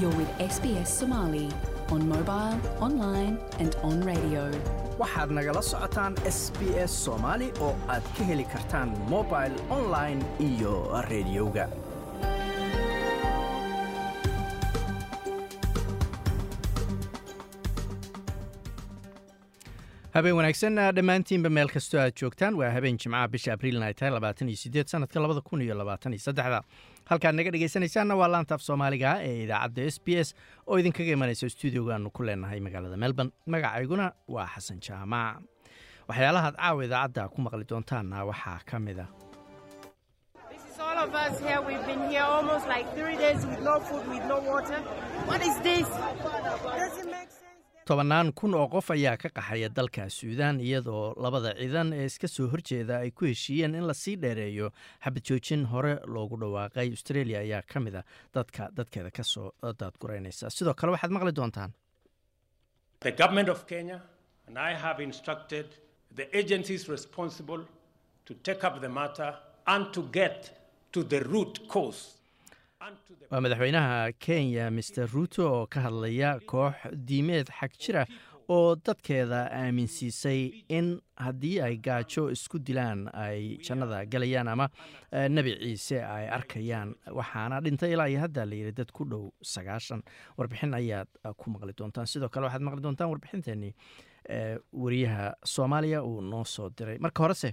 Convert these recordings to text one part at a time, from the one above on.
You're with SBS Somali on mobile, online, and on radio. waxaad nagala socotaan s b s soomaali oo aad ka heli kartaan mobil online iyo rediyoga habeen wanaagsan dhammaantiinba meel kastoo aad joogtaan. Waa habeen jimcaha bisha abriilna ay tahay labaatan iyo sideed sanadka halkaad naga dhegaysanaysaanna waa laanta af soomaaliga ee idaacadda s b s oo idinkaga imanaysa stuudiogaanu ku leenahay magaalada melbourne. Magacayguna waa xasan jaamac waxyaalahaad caawa idaacadda ku maqli doontaanna waxaa ka mid ah tobannaan kun oo qof ayaa ka qaxaya dalka suudaan iyadoo labada ciidan ee iska soo horjeeda ay ku heshiiyeen in la sii dheereeyo xabad joojin hore loogu dhawaaqay. Australia ayaa ka mid a dadka dadkeeda ka soo daadguraynaysa sidoo kale waxaad maqli doontaan waa madaxweynaha kenya mr ruuto oo ka hadlaya koox diimeed xag jira oo dadkeeda aaminsiisay in haddii ay gaajo isku dilaan ay jannada galayaan ama eh, nebi ciise ay arkayaan. Waxaana dhintay ilaa iyo hadda layidhi dad ku dhow sagaashan. Warbixin ayaad eh, ku maqli doontaan. Sidoo kale waxaad maqli doontaan warbixinteenii eh, wariyaha soomaaliya uu noo soo diray. Marka horese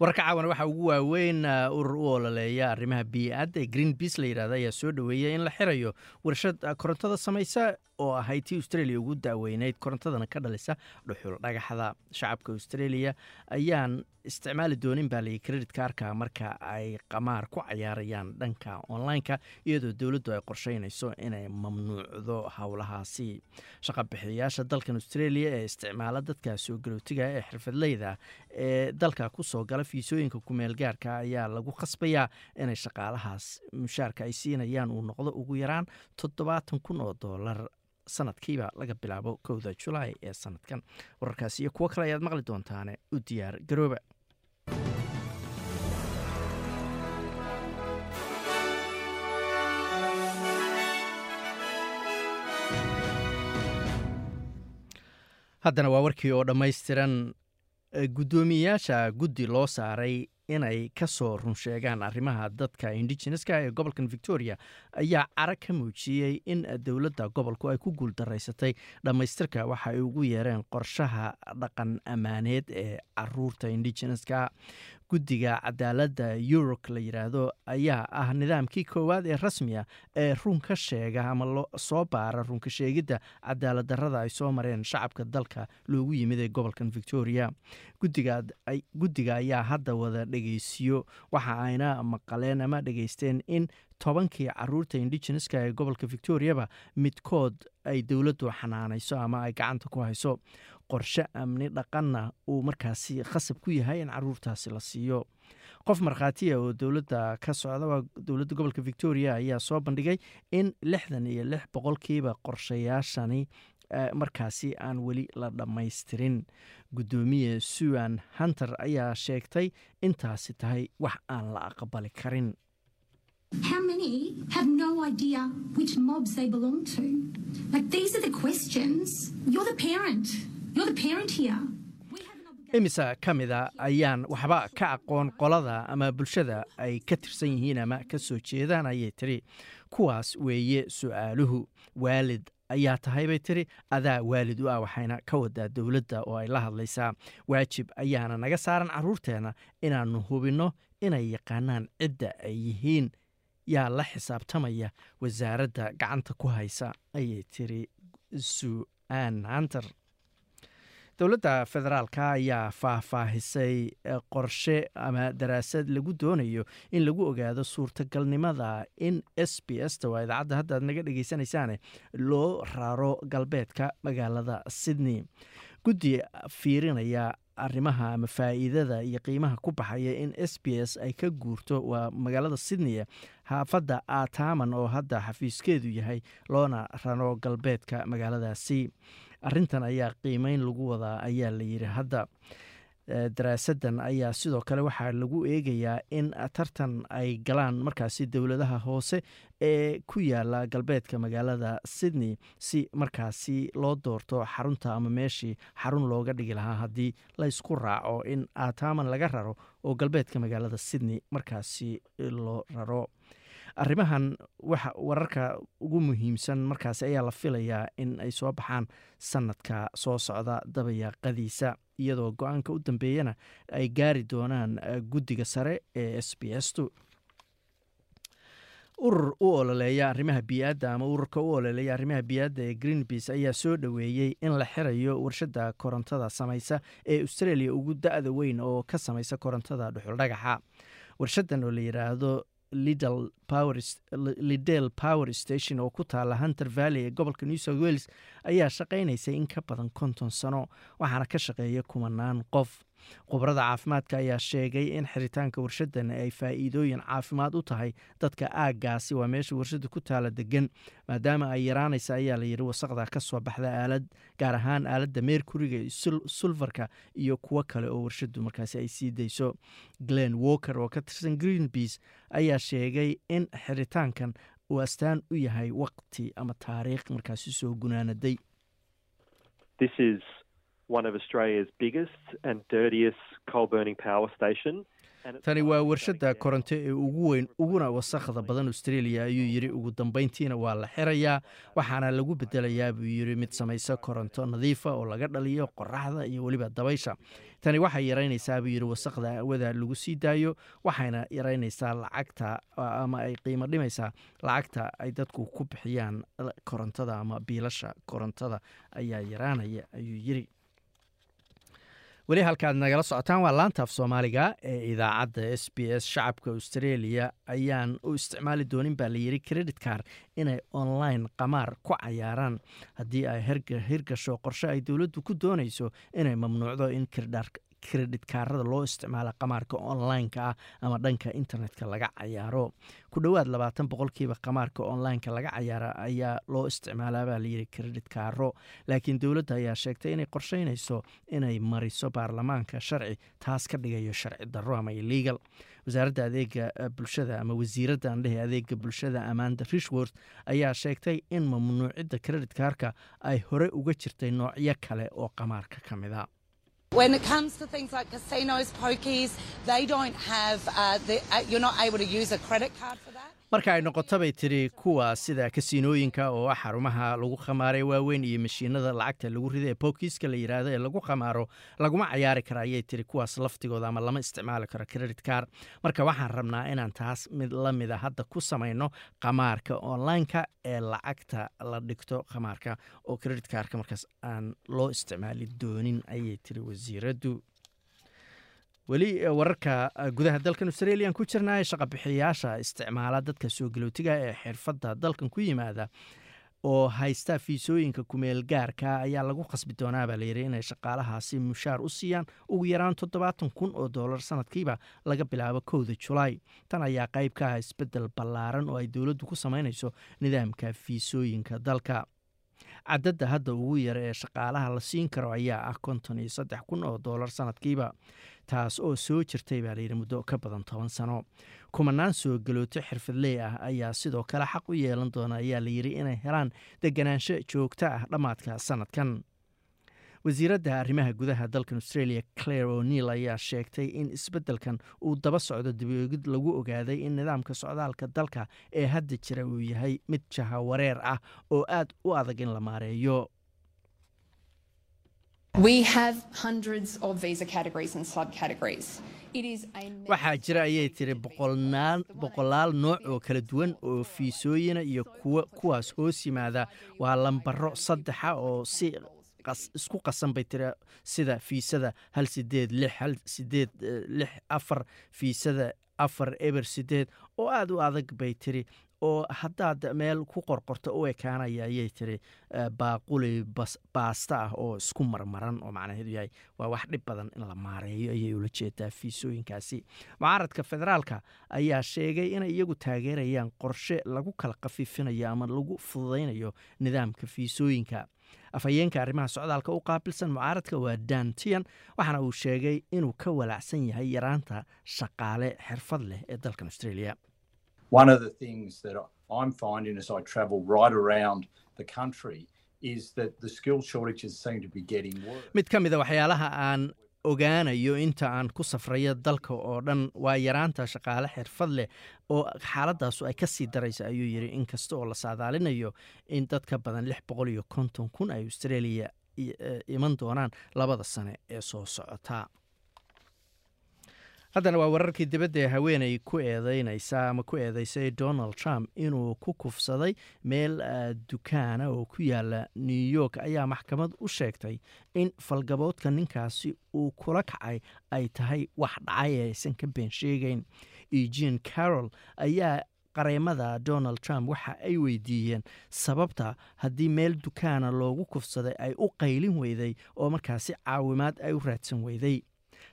wararka caawana waxaa ugu waaweyn uh, urur u ololeeya arrimaha bii'adda ee green beas la yidhahda ayaa soo dhoweeyay in la xirayo warshad uh, korontada samaysa oo ahayd tii australia ugu daaweyneyd korontadana ka dhalisa dhuxul dhagaxda shacabka australia ayaan isticmaali doonin baa layi credit kaarka marka ay qamaar ku cayaarayaan dhanka online-ka iyadoo dowladdu ay qorsheynayso inay mamnuucdo howlahaasi shaqabixiyayaasha dalkan australia ee isticmaala dadka soo galootiga ee xirfadleyda ee dalka ku soo gala fiisooyinka kumeel gaarka ayaa lagu khasbayaa inay shaqaalahaas mushaarka ay siinayaan uu noqdo ugu yaraan toddobaatan kun oo doolar sanadkiiba laga bilaabo kowda julaay ee sanadkan. Wararkaas iyo kuwo kale ayaad maqli doontaane u diyaar garooba. Haddana waa warkii oo dhammaystiran guddoomiyeyaasha guddi loo saaray inay ka soo run sheegaan arrimaha dadka indigeneska ee gobolkan victoria ayaa cara ka muujiyey in dowladda gobolku ay ku guuldaraysatay dhammaystirka waxa ay ugu yeereen qorshaha dhaqan ammaaneed ee carruurta indigeneska guddiga cadaaladda yurok la yidhaahdo ayaa ah nidaamkii koowaad ee rasmiya ee run ka sheega ama soo baara runka sheegidda cadaalad darrada ay soo mareen shacabka dalka loogu yimid ee gobolkan victoria. Guddiga ayaa hadda wada dhegeysiyo waxa ayna maqaleen ama dhegeysteen in tobankii carruurta indigeneska ee gobolka victoriaba midkood ay dowladdu xanaanayso ama ay gacanta ku hayso qorshe amni dhaqanna uu markaasi khasab ku yahay in caruurtaasi la siiyo qof markhaatiya oo dowladda ka socda waa dowladda gobolka victoria ayaa soo bandhigay in lixdan iyo lix boqolkiiba qorshayaashani markaasi aan weli la dhammaystirin guddoomiye suan hunter ayaa sheegtay intaasi tahay wax aan la aqbali karin no? Like. Imisa ka mida ayaan waxba ka aqoon qolada ama bulshada ay ka tirsan yihiin ama ka soo jeedaan ayay tiri. Kuwaas weeye su'aaluhu waalid ayaa tahay bay tiri. Adaa waalid u ah waxayna ka wadaa dowladda oo ay la hadlaysaa. Waajib ayaana naga saaran caruurteena inaannu hubinno inay yaqaanaan cidda ay yihiin. Yaa la xisaabtamaya wasaaradda gacanta ku haysa ayay tiri. Su'aan hunter dowladda federaalka ayaa faahfaahisay qorshe ama daraasad lagu doonayo in lagu ogaado suurtagalnimada in s b s ta waa idaacadda hadda aad naga dhegeysanaysaane loo raro galbeedka magaalada sydney. Guddi fiirinaya arrimaha ama faa'iidada iyo qiimaha ku baxaya in s b s ay ka guurto waa magaalada sydney xaafadda ataman oo hadda xafiiskeedu yahay loona raro galbeedka magaaladaasi arrintan ayaa qiimeyn lagu wadaa ayaa la yidhi. Hadda daraasaddan ayaa sidoo kale waxaa lagu eegayaa in tartan ay galaan markaasi dowladaha hoose ee ku yaalla galbeedka magaalada sydney si markaasi loo doorto xarunta ama meeshii xarun looga dhigi lahaa haddii laysku raaco in aataaman laga raro oo galbeedka magaalada sydney markaasi loo raro arrimahan waxa wararka ugu muhiimsan markaasi ayaa la filayaa in ay soo baxaan sanadka soo socda dabayaaqadiisa iyadoo go'aanka u dambeeyana ay gaari doonaan guddiga sare ee s b s tu urur u ololeeya arrimaha biyaadda ama ururka u ololeeya arrimaha biyaadda ee greenpeace ayaa soo dhoweeyey in la xirayo warshadda korontada samaysa ee australia ugu da-da weyn oo ka samaysa korontada dhuxuldhagaxa. Warshaddan oo la yidhaahdo lidel power station oo ku taala hunter valley ee gobolka new south wales ayaa shaqaynaysay in ka badan konton sano waxaana ka shaqeeya kumanaan qof khubarada caafimaadka ayaa sheegay in xiritaanka warshadan ay faa'iidooyin caafimaad u tahay dadka aaggaasi. Waa meesha warshada ku taala degan maadaama ay yaraanaysa ayaa la yidhi wasaqda ka soo baxda aalad gaar ahaan aaladda meerkuriga sulfarka iyo kuwo kale oo warshadu markaasi ay sii dayso. Glen walker oo ka tirsan greenpeace ayaa sheegay in xiritaankan uu astaan u yahay waqti ama taariikh markaasi soo gunaanaday one of Australia's biggest and dirtiest coal burning power station. tani waa warshadda koronto ee ugu weyn uguna wasakhda badan australia ayuu yidhi ugu dambeyntiina waa la xirayaa waxaana lagu bedelayaa buu yidhi mid samaysa koronto nadiifa oo laga dhaliyo qoraxda iyo weliba dabaysha. Tani waxay yaraynaysaa buu yidhi wasakhda awada lagu sii daayo waxayna yaraynaysaa lacagta ama ay qiimo dhimaysaa lacagta ay dadku ku bixiyaan korontada ama biilasha korontada. Ayaa yaraanaya ayuu yidhi weli halkaad nagala socotaan waa laanta af soomaaliga ee idaacadda s b s shacabka australia. Ayaan u isticmaali doonin baa layidhi credit car inay online qamaar ku cayaaraan. Haddii ay hirgasho qorshe ay dowladdu ku doonayso inay mamnuucdo in kredit kaarada loo isticmaalo qamaarka online-ka ah ama dhanka internetka laga cayaaro. Ku dhowaad labaatan boqolkiiba qamaarka online-ka laga cayaara ayaa loo isticmaalaa baa layidhi kredit kaaro laakiin dowladda ayaa sheegtay inay qorsheynayso inay mariso baarlamaanka sharci taas ka dhigayo sharci darro ama illegal. Wasaaradda adeega bulshada ama wasiiradda andhehe adeega bulshada amanda rishworth ayaa sheegtay in mamnuucidda kredit kaarka ay hore uga jirtay noocyo kale oo qamaarka ka mid a When it comes to things like casinos, pokies, they don't have, uh, the, uh, you're not able to use a credit card for. Marka ay noqoto bay tiri kuwa sida kasiinooyinka oo ah xarumaha lagu khamaarey waaweyn iyo mashiinada lacagta lagu rida ee bokiiska la yidhaahdo ee lagu khamaaro laguma cayaari kara ayay tiri kuwaas laftigooda ama lama isticmaali karo credit car marka waxaan rabnaa inaan taas mid la mida hadda ku samayno khamaarka online-ka ee lacagta la dhigto khamaarka oo credit carka markaas aan loo isticmaali doonin ayay tiri wasiiraddu weli wararka gudaha dalkan australian ku jirnaa shaqabixiyayaasha isticmaala dadka soo galootiga ee xirfadda dalkan ku yimaada oo haysta fiisooyinka kumeel gaarka ayaa lagu khasbi doonaa baa layidhi inay shaqaalahaasi mushaar u siiyaan ugu yaraan toddobaatan kun oo dollar sanadkiiba laga bilaabo kowda julaay tan ayaa qayb ka ah isbeddel ballaaran oo ay dowladdu ku samaynayso nidaamka fiisooyinka dalka. Cadadda hadda ugu yara ee shaqaalaha la siin karo ayaa ah konton iyo saddex kun oo dollar sanadkiiba taas oo soo jirtay baa layidhi muddo ka badan toban sano. Kumanaan soo galooto xirfadley ah ayaa sidoo kale xaq u yeelan doona ayaa layidhi inay helaan deganaansho joogto ah dhammaadka sanadkan wasiiradda arrimaha gudaha dalkan australia claire o'neil ayaa sheegtay in isbeddelkan uu daba socdo dabeegid lagu ogaaday in nidaamka socdaalka dalka ee hadda jira uu yahay mid jahawareer ah oo aad u adag in la maareeyo We have hundreds of visa categories and subcategories. It is a waxaa jira ayay tiri boqolaal nooc oo kala duwan oo fiisooyina iyo kuwaas hoos yimaada waa lambaro saddexa oo si isku qasan bay tiri sida fiisada hal sideed lix hal sideed lix afar fiisada afar eber sideed oo aada u adag bay tiri oo haddaad meel ku qorqorto u ekaanaya ayay tiri baaquli baasta ah oo isku marmaran oo macnaheedu yahay waa wax dhib badan in la maareeyo ayay ula jeedaa fiisooyinkaasi. Mucaaradka federaalka ayaa sheegay inay iyagu taageerayaan qorshe lagu kala khafiifinayo ama lagu fududaynayo nidaamka fiisooyinka afhayeenka arrimaha socdaalka u qaabilsan mucaaradka waa dantian waxaana uu sheegay inuu ka walaacsan yahay yaraanta shaqaale xirfad leh ee dalkan australia. Mid ka a waxyaalaha aan ogaanayo inta aan ku safrayo dalka oo dhan waa yaraanta shaqaale xirfad leh oo xaaladaasu ay ka sii daraysa ayuu yidhi inkasta oo la saadaalinayo in dad ka badan lix boqol iyo konton kun ay australia iman doonaan labada sane ee soo socota haddana waa wararkii dibadda ee haweeney ku eedeynaysa ama ku eedeysay donald trump inuu ku kufsaday meel dukaana oo ku yaalla new york. Ayaa maxkamad u sheegtay in falgaboodka ninkaasi uu kula kacay ay tahay wax dhacay ee aysan ka been sheegeyn eugene carroll ayaa qareemada donald trump waxa ay weydiiyeen sababta haddii meel dukaana loogu kufsaday ay u qaylin weyday oo markaasi caawimaad ay u raadsan weyday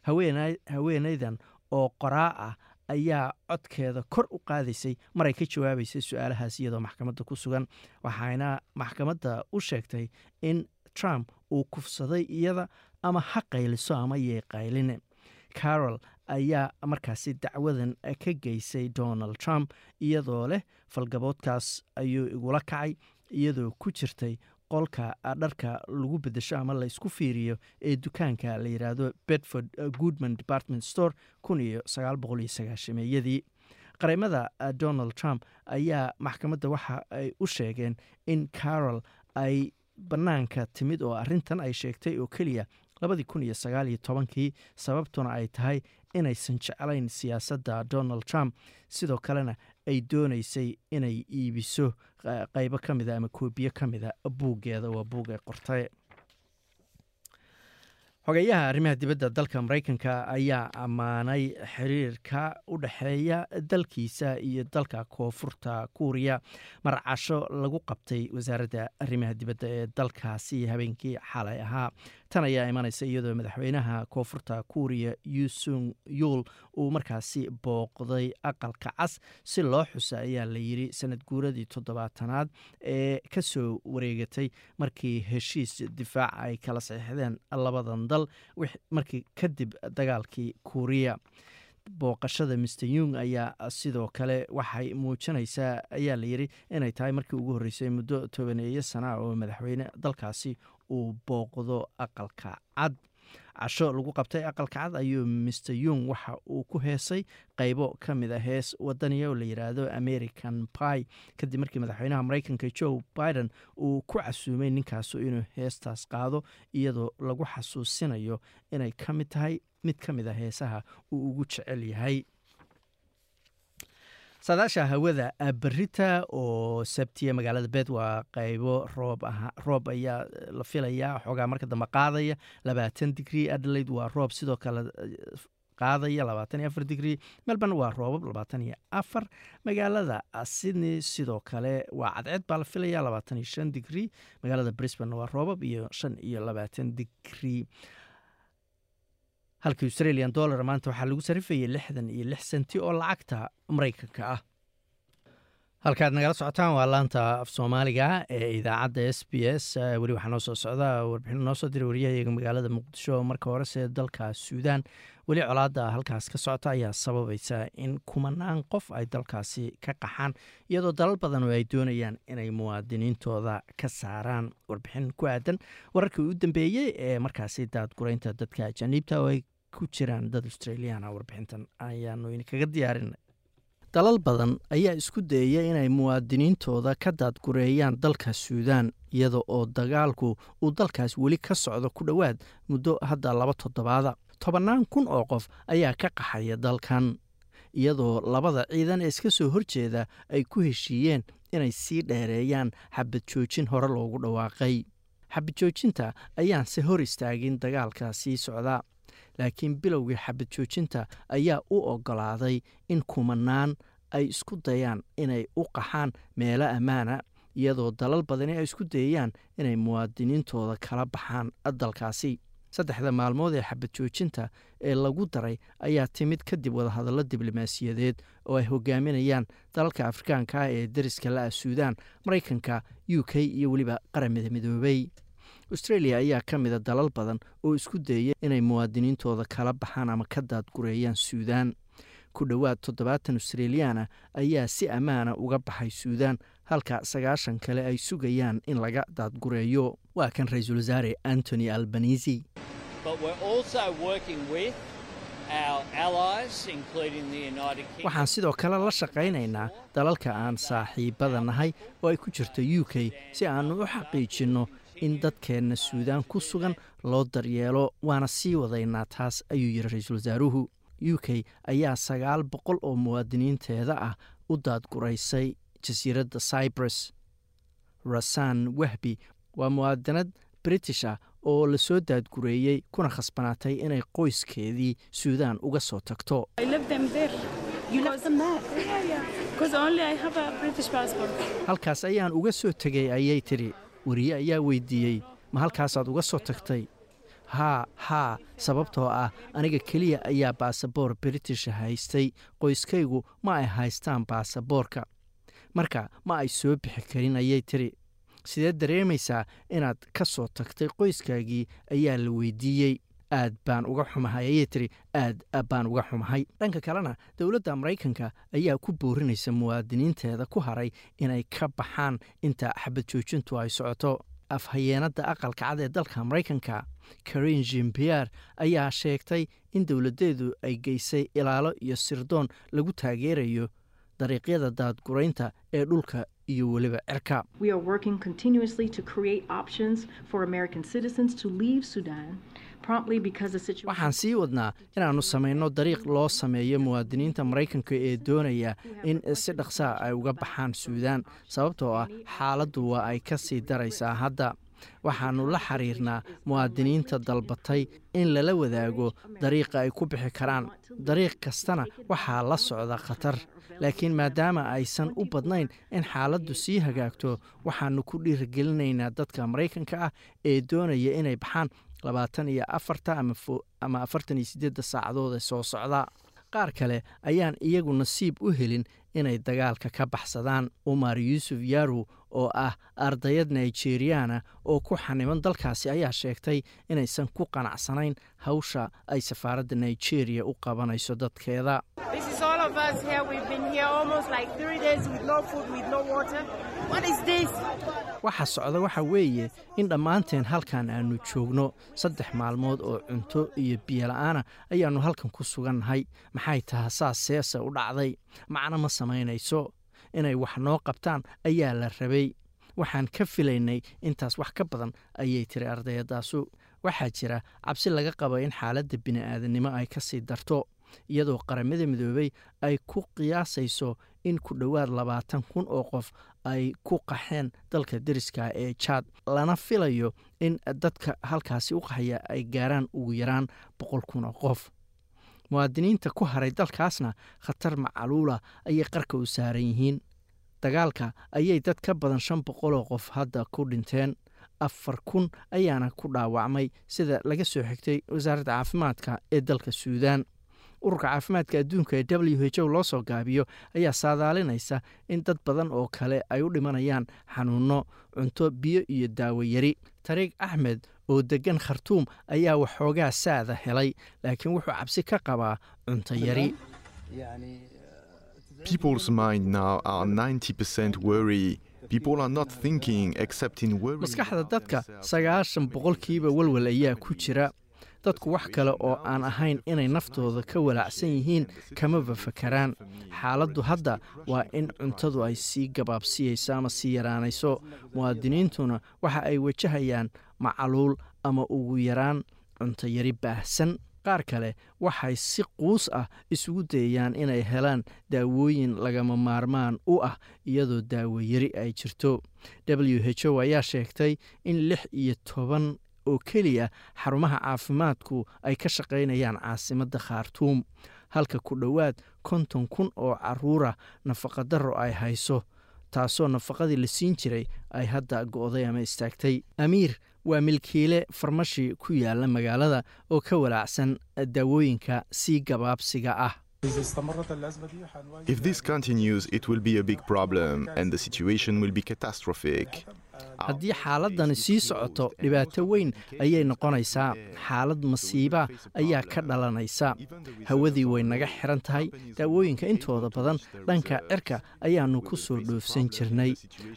haweenaydan oo qoraa ah ayaa codkeeda kor u qaadaysay maray ka jawaabaysay su'aalahaas iyadoo maxkamadda ku sugan. Waxayna maxkamadda u sheegtay in trump uu kufsaday iyada ama ha qayliso ama yay qayline carol ayaa markaasi dacwadan ka geysay donald trump iyadoo leh falgaboodkaas ayuu igula kacay iyadoo ku jirtay qolka dharka lagu bedesho ama laysku fiiriyo ee dukaanka la yidhaahdo bedford goodman department store kun iyo qareemada donald trump ayaa maxkamadda waxa ay u sheegeen in carol ay bannaanka timid oo arrintan ay sheegtay oo keliya labadii kun iyo sagaal tobankii sababtuna ay tahay inaysan jeclayn siyaasadda donald trump. Sidoo kalena ay doonaysay inay iibiso qaybo ka mida ama koobiyo ka mida buuggeeda waa buug ay qortay. Xogeyaha arrimaha dibadda dalka maraykanka ayaa ammaanay xiriirka u dhexeeya dalkiisa iyo dalka koonfurta kuuriya marcasho lagu qabtay wasaaradda arrimaha dibadda ee dalkaasi habeenkii xalay ahaa tan ayaa imanaysa iyadoo madaxweynaha koonfurta kuuriya yusung yuul uu markaasi booqday aqalka cas. Si loo xusa ayaa la yidhi sanad guuradii toddobaatanaad ee ka soo wareegatay markii heshiis difaac ay kala saxiixdeen labadan dal markii kadib dagaalkii kuuriya. Booqashada mister yung ayaa sidoo kale waxay muujinaysaa ayaa la yidhi inay tahay markii ugu horreysay muddo tobaneeyo sana oo madaxweyne dalkaasi uu booqdo aqalka cad. Casho lagu qabtay aqalka cad ayuu mister yung waxa uu ku heesay qaybo ka mid a hees wadaniya oo la yidhaahdo american pi kadib markii madaxweynaha maraykanka joe biden uu ku casuumay ninkaasu inuu heestaas qaado iyadoo lagu xasuusinayo inay ka mid tahay mid ka mid a heesaha uu ugu jecel yahay saadaasha hawada berita oo sabtiya magaalada bed waa qaybo roob roob ayaa la filayaa xoogaa marka dambe qaadaya. Labaatan digrie adelaide waa roob sidoo kale qaadaya. Labaatan iyo afar digrie melbourne waa roobab labaatan iyo afar. Magaalada sydney sidoo kale waa cadceed baa la filaya labaatan iyo shan digrie magaalada brisbane waa roobab iyo shan iyo labaatan digrie halka australian dollar maanta waxaa lagu sarifayay lixdan iyo lix senti oo lacagta maraykanka ah halkaad nagala socotaan waa laanta af soomaaliga ee idaacadda s b s. Weli waxaa noo soo socda warbixin noo soo diray waryahayaga magaalada muqdisho marka horese dalka suudaan. Weli colaadda halkaas ka socota ayaa sababaysa in kumanaan qof ay dalkaasi ka qaxaan iyadoo dalal badan oo ay doonayaan inay muwaadiniintooda ka saaraan warbixin ku aadan. Wararkii u dambeeyey ee markaasi daadguraynta dadka ajaniibta oo ay ku jiraan dad australiana warbixintan ayaanu idinkaga diyaarinay dalal badan ayaa isku dayaya inay muwaadiniintooda ka daadgureeyaan dalka suudaan iyada oo dagaalku uu dalkaas weli ka socdo ku dhowaad muddo hadda laba toddobaada. Tobannaan kun oo qof ayaa ka qaxaya dalkan iyadoo labada ciidan ee iska soo horjeeda ay ku heshiiyeen inay sii dheereeyaan xabad joojin hore loogu dhawaaqay. Xabad joojinta ayaanse hor istaagin dagaalka sii socda laakiin bilowgii xabad joojinta ayaa u ogolaaday in kumanaan ay isku dayaan inay u qaxaan meelo ammaana iyadoo dalal badani ay isku dayayaan inay muwaadiniintooda kala baxaan dalkaasi saddexda maalmood ee xabad joojinta ee lagu daray ayaa timid kadib wadahadallo diblomaasiyadeed oo ay hogaaminayaan dalalka afrikaanka ah ee dariska la-a suudaan maraykanka u k iyo weliba qaramada midoobay australia ayaa ka mida dalal badan oo isku dayaya inay muwaadiniintooda kala baxaan ama ka daadgureeyaan suudaan. Ku dhowaad toddobaatan australiyaana ayaa si ammaana uga baxay suudaan halka sagaashan kale ay sugayaan in laga daadgureeyo. Waa kan ra'iisul wasaare antony albanisi waxaan sidoo kale la shaqaynaynaa dalalka aan saaxiibada nahay oo ay ku jirto u k si aannu u xaqiijinno in dadkeenna suudaan ku sugan loo daryeelo waana sii wadaynaa taas ayuu yidhi ra'iisul wasaaruhu. U k ayaa sagaal boqol oo muwaadiniinteeda ah u daadguraysay jasiiradda cyprus. Rasan wahbi waa muwaadinad british ah oo la soo daadgureeyey kuna khasbanaatay inay qoyskeedii suudaan uga soo tagto. Halkaas ayaan uga soo tegay ayay tidhi weriye ayaa weydiiyey ma halkaasaad uga soo tagtay? Haa haa sababtoo ah aniga keliya ayaa baasaboor british haystay qoyskaygu ma ay haystaan baasaboorka. Marka ma ay soo bixi karin? ayay tiri. Sidee dareemaysaa inaad ka soo tagtay qoyskaagii? ayaa la weydiiyey aad baan uga xumahay ayay tiri aad baan uga xumahay. Dhanka kalena dowladda maraykanka ayaa ku boorinaysa muwaadiniinteeda ku haray inay ka baxaan inta xabad joojintu ay socoto. Afhayeenadda aqalka cad ee dalka maraykanka karin jimbier ayaa sheegtay in dowladdeedu ay geysay ilaalo iyo sirdoon lagu taageerayo dariiqyada daadguraynta ee dhulka iyo weliba cirka waxaan sii wadnaa inaannu samayno dariiq loo sameeyo muwaadiniinta maraykanka ee doonaya in si dhaqsaa ay uga baxaan suudaan sababtoo ah xaaladdu waa ay ka sii daraysaa hadda. Waxaannu la xiriirnaa muwaadiniinta dalbatay in lala wadaago dariiqa ay ku bixi karaan. Dariiq kastana waxaa la socda khatar. Laakiin maadaama aysan u badnayn in xaaladdu sii hagaagto waxaannu ku dhiirigelinaynaa dadka maraykanka ah ee doonaya inay baxaan labaatan iyo afarta ama afartan iyo siddeedda saacadood ee soo socda qaar kale ayaan iyagu nasiib u helin inay dagaalka ka baxsadaan umar yuusuf yaru oo ah ardayad nigeriana oo ku xaniban dalkaasi ayaa sheegtay inaysan ku qanacsanayn hawsha ay safaaradda nigeria u qabanayso dadkeeda. Waxa socda waxa weeye in dhammaanteen halkan aannu joogno saddex maalmood oo cunto iyo biyola'aana ayaannu halkan ku sugannahay. Maxay taha saas seese u dhacday? Macno ma samaynayso inay wax noo qabtaan ayaa la rabay. Waxaan ka filaynay intaas wax ka badan ayay tiri ardayadaasu waxaa jira cabsi laga qaba in xaaladda bini'aadannimo ay ka sii darto iyadoo qaramada midoobey ay ku qiyaasayso in ku dhowaad labaatan kun oo qof ay ku qaxeen dalka deriska ee jaad lana filayo in dadka halkaasi u qaxaya ay gaaraan ugu yaraan boqol kun oo qof muwaadiniinta ku haray dalkaasna khatar macaluula ayay qarka u saaran yihiin. Dagaalka ayay dad ka badan shan boqoloo qof hadda ku dhinteen. Afar kun ayaana ku dhaawacmay sida laga soo xigtay wasaaradda caafimaadka ee dalka suudaan. Ururka caafimaadka adduunka ee w h o loo soo gaabiyo ayaa saadaalinaysa in dad badan oo kale ay u dhimanayaan xanuunno cunto biyo iyo daawo yari. Tariiq axmed oo deggan khartuum ayaa waxoogaa saada helay laakiin wuxuu cabsi ka qabaa cunto yari. People's mind now are 90% worry. People are not thinking except in worry. maskaxda dadka sagaashan boqolkiiba walwal ayaa ku jira. Dadku wax kale oo aan ahayn inay naftooda ka walaacsan yihiin kamaba fakaraan xaaladdu hadda waa in cuntadu ay sii gabaabsiyeyso ama sii yaraanayso. Muwaadiniintuna waxa ay wajahayaan macaluul ama ugu yaraan cunto yari baahsan. Qaar kale waxay si quus ah isugu dayayaan inay helaan daawooyin lagama maarmaan u ah iyadoo daawo yari ay jirto. W h o ayaa sheegtay in lix iyo toban oo keliya xarumaha caafimaadku ay ka shaqaynayaan caasimadda khaartuum. Halka ku dhowaad konton kun oo caruura nafaqadarro ay hayso taasoo nafaqadii la siin jiray ay hadda go'day ama istaagtay. Amiir waa milkiile farmashi ku yaalla magaalada oo ka walaacsan daawooyinka sii gabaabsiga ah If this continues, it will be a big problem and the situation will be catastrophic. haddii xaaladani sii socoto dhibaato weyn ayay noqonaysaa. Xaalad masiiba ayaa ka dhalanaysa. Hawadii way naga xiran tahay. Daawooyinka intooda badan dhanka cirka ayaannu ku soo dhoofsan jirnay.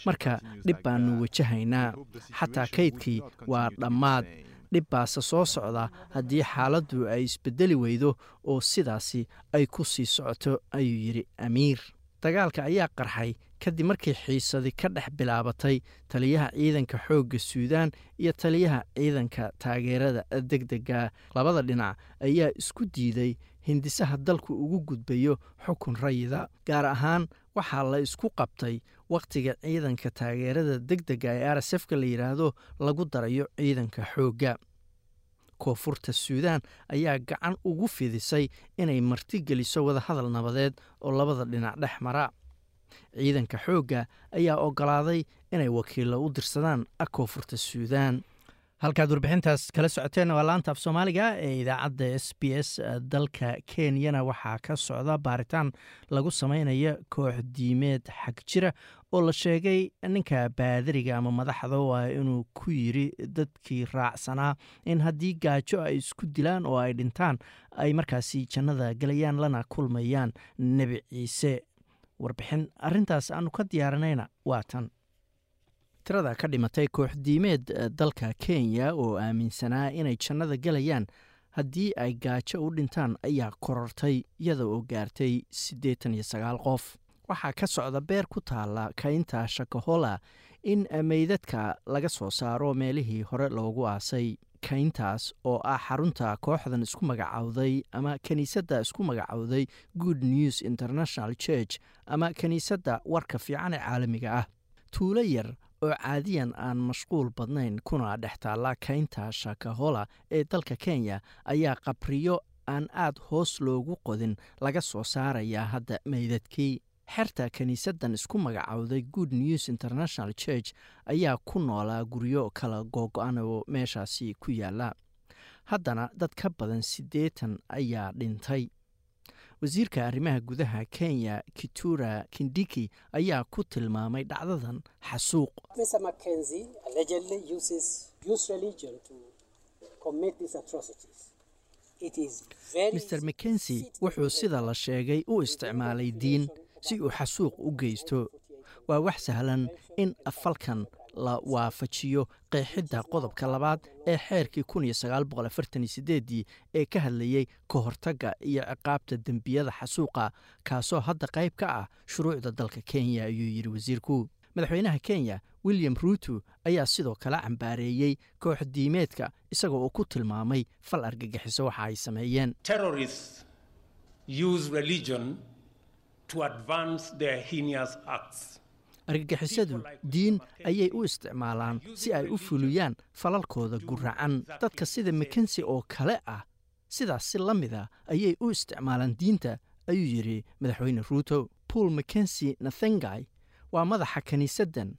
Marka dhib baannu wajahaynaa. Xataa kaydkii waa dhammaad dhib baase soo socda haddii xaaladdu ay isbedeli weydo oo sidaasi ay ku sii socoto ayuu yidhi amiir. Dagaalka ayaa qarxay kadib markii xiisadi ka dhex bilaabatay taliyaha ciidanka xoogga suudaan iyo taliyaha ciidanka taageerada degdega labada dhinac ayaa isku diiday hindisaha dalku ugu gudbayo xukun rayida gaar ahaan waxaa la isku qabtay wakhtiga ciidanka taageerada degdega ee r s f ka la yidhaahdo lagu darayo ciidanka xoogga. Koonfurta suudaan ayaa gacan ugu fidisay inay martigeliso wadahadal nabadeed oo labada dhinac dhex mara. Ciidanka xoogga ayaa ogolaaday inay wakiillo u dirsadaan koonfurta suudaan halkaad warbixintaas kala socoteen waa laanta af soomaaliga ee idaacadda s b s dalka kenyana. Waxaa ka socda baaritaan lagu sameynaya koox diimeed xag jira oo la sheegay ninka baadariga ama madaxda. Waa inuu ku yiri dadkii raacsanaa in haddii gaajo ay isku dilaan oo ay dhintaan ay markaasi jannada gelayaan lana kulmayaan. Nebi ciise warbixin. Arintaas aanu ka diyaarinayna waa tan tirada ka dhimatay koox diimeed dalka kenya oo aaminsanaa inay jannada gelayaan haddii ay gaajo u dhintaan ayaa korortay iyada oo gaartay siddeetan iyo sagaal qof. Waxaa ka socda beer ku taala kaynta shakahola in meydadka laga soo saaro meelihii hore loogu aasay. Kayntaas oo ah xarunta kooxdan isku magacowday ama kiniisadda isku magacowday good news international church ama kiniisadda warka fiican ee caalamiga ah. Tuulo yar oo caadiyan aan mashquul badnayn kuna dhex taalla kaynta shakahola ee dalka kenya ayaa qabriyo aan aad hoos loogu qodin laga soo saarayaa hadda meydadkii. Xerta kiniisaddan isku magacowday good news international church ayaa ku noolaa guryo kala googo-an oo meeshaasi ku yaalla haddana dad ka badan siddeetan ayaa dhintay wasiirka arrimaha gudaha kenya kitura kindiki ayaa ku tilmaamay dhacdadan xasuuq. Mr mckensi wuxuu sida la sheegay u isticmaalay diin si uu xasuuq u geysto. Waa wax sahlan in falkan la waafajiyo qeexidda qodobka labaad ee xeerkii ii ee ka hadlayey ka hortagga iyo ciqaabta dembiyada xasuuqa kaasoo hadda qayb ka ah shuruucda dalka kenya ayuu yidhi wasiirku. Madaxweynaha kenya william ruuto ayaa sidoo kale cambaareeyey koox diimeedka isagoo uu ku tilmaamay fal argagixiso waxa ay sameeyeen argagixisadu diin ayay u isticmaalaan si ay u fuliyaan falalkooda guracan dadka sida makensi oo kale ah sidaas si la mida ayay u isticmaalaan diinta ayuu yidhi madaxweyne ruuto pool makensi nathengay waa madaxa kiniisaddan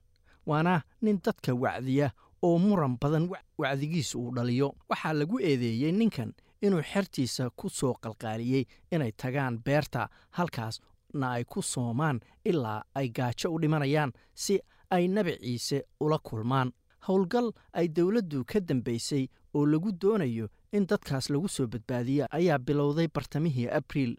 waana nin dadka wacdiya oo muran badan wacdigiisa uu dhaliyo. Waxaa lagu eedeeyey ninkan inuu xertiisa ku soo qalqaaliyey inay tagaan beerta halkaas na ay ku soomaan ilaa ay gaajo u dhimanayaan si ay nebi ciise ula kulmaan. Howlgal ay dowladdu ka dambaysay oo lagu doonayo in dadkaas lagu soo badbaadiya ayaa bilowday bartamihii abriil.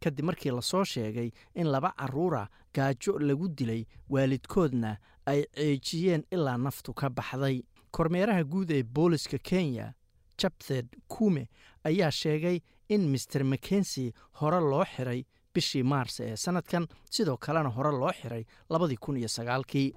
Kadib markii la soo sheegay in laba carruura gaajo lagu dilay waalidkoodna ay ceejiyeen ilaa naftu ka baxday. Kormeeraha guud ee booliska kenya jabthed kume ayaa sheegay in master makensi hore loo xiray bishii maars ee sanadkan sidoo kalena hore loo xiray labadii kun iyo sagaalkii.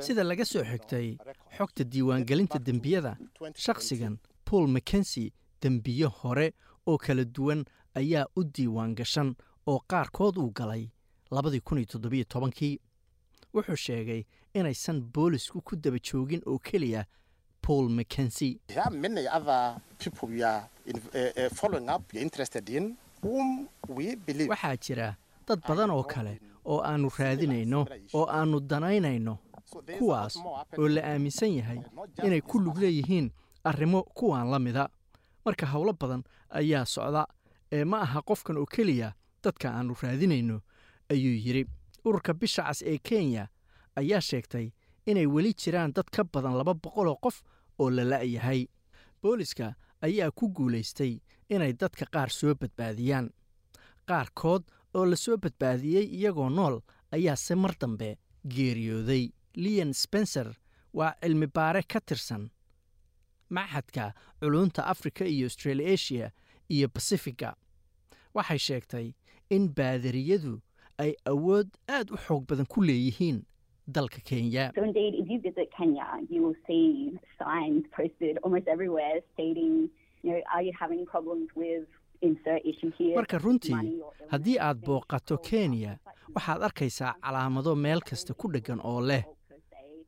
Sida laga soo xigtay xogta diiwaangelinta dembiyada shakhsigan paul makensi dembiyo hore oo kala duwan ayaa u diiwaan gashan oo qaarkood uu galay labadii kun iyo toddobiyo tobankii. Wuxuu sheegay inaysan boolisku ku daba joogin oo keliya paul mckensi waxaa jira dad badan oo kale oo aannu raadinayno oo aannu danaynayno kuwaas oo la aaminsan yahay inay ku lug leeyihiin arrimo kuwaan la mida. Marka howlo badan ayaa socda ee ma aha qofkan oo keliya dadka aannu raadinayno ayuu yidhi. Ururka bisha cas ee kenya ayaa sheegtay inay weli jiraan dad ka badan laba boqoloo qof oo la la'yahay booliska ayaa ku guulaystay inay dadka qaar soo badbaadiyaan. Qaarkood oo la soo badbaadiyey iyagoo nool ayaase mar dambe geeriyooday. Lian spencer waa cilmi baare ka tirsan maxadka culunta afrika iyo australasia iyo basifiga waxay sheegtay in baadariyadu ay awood aad u xoog badan ku leeyihiin dalka kenya. Marka runtii haddii aad booqato kenya waxaad arkaysaa calaamado meel kasta ku dheggan oo leh.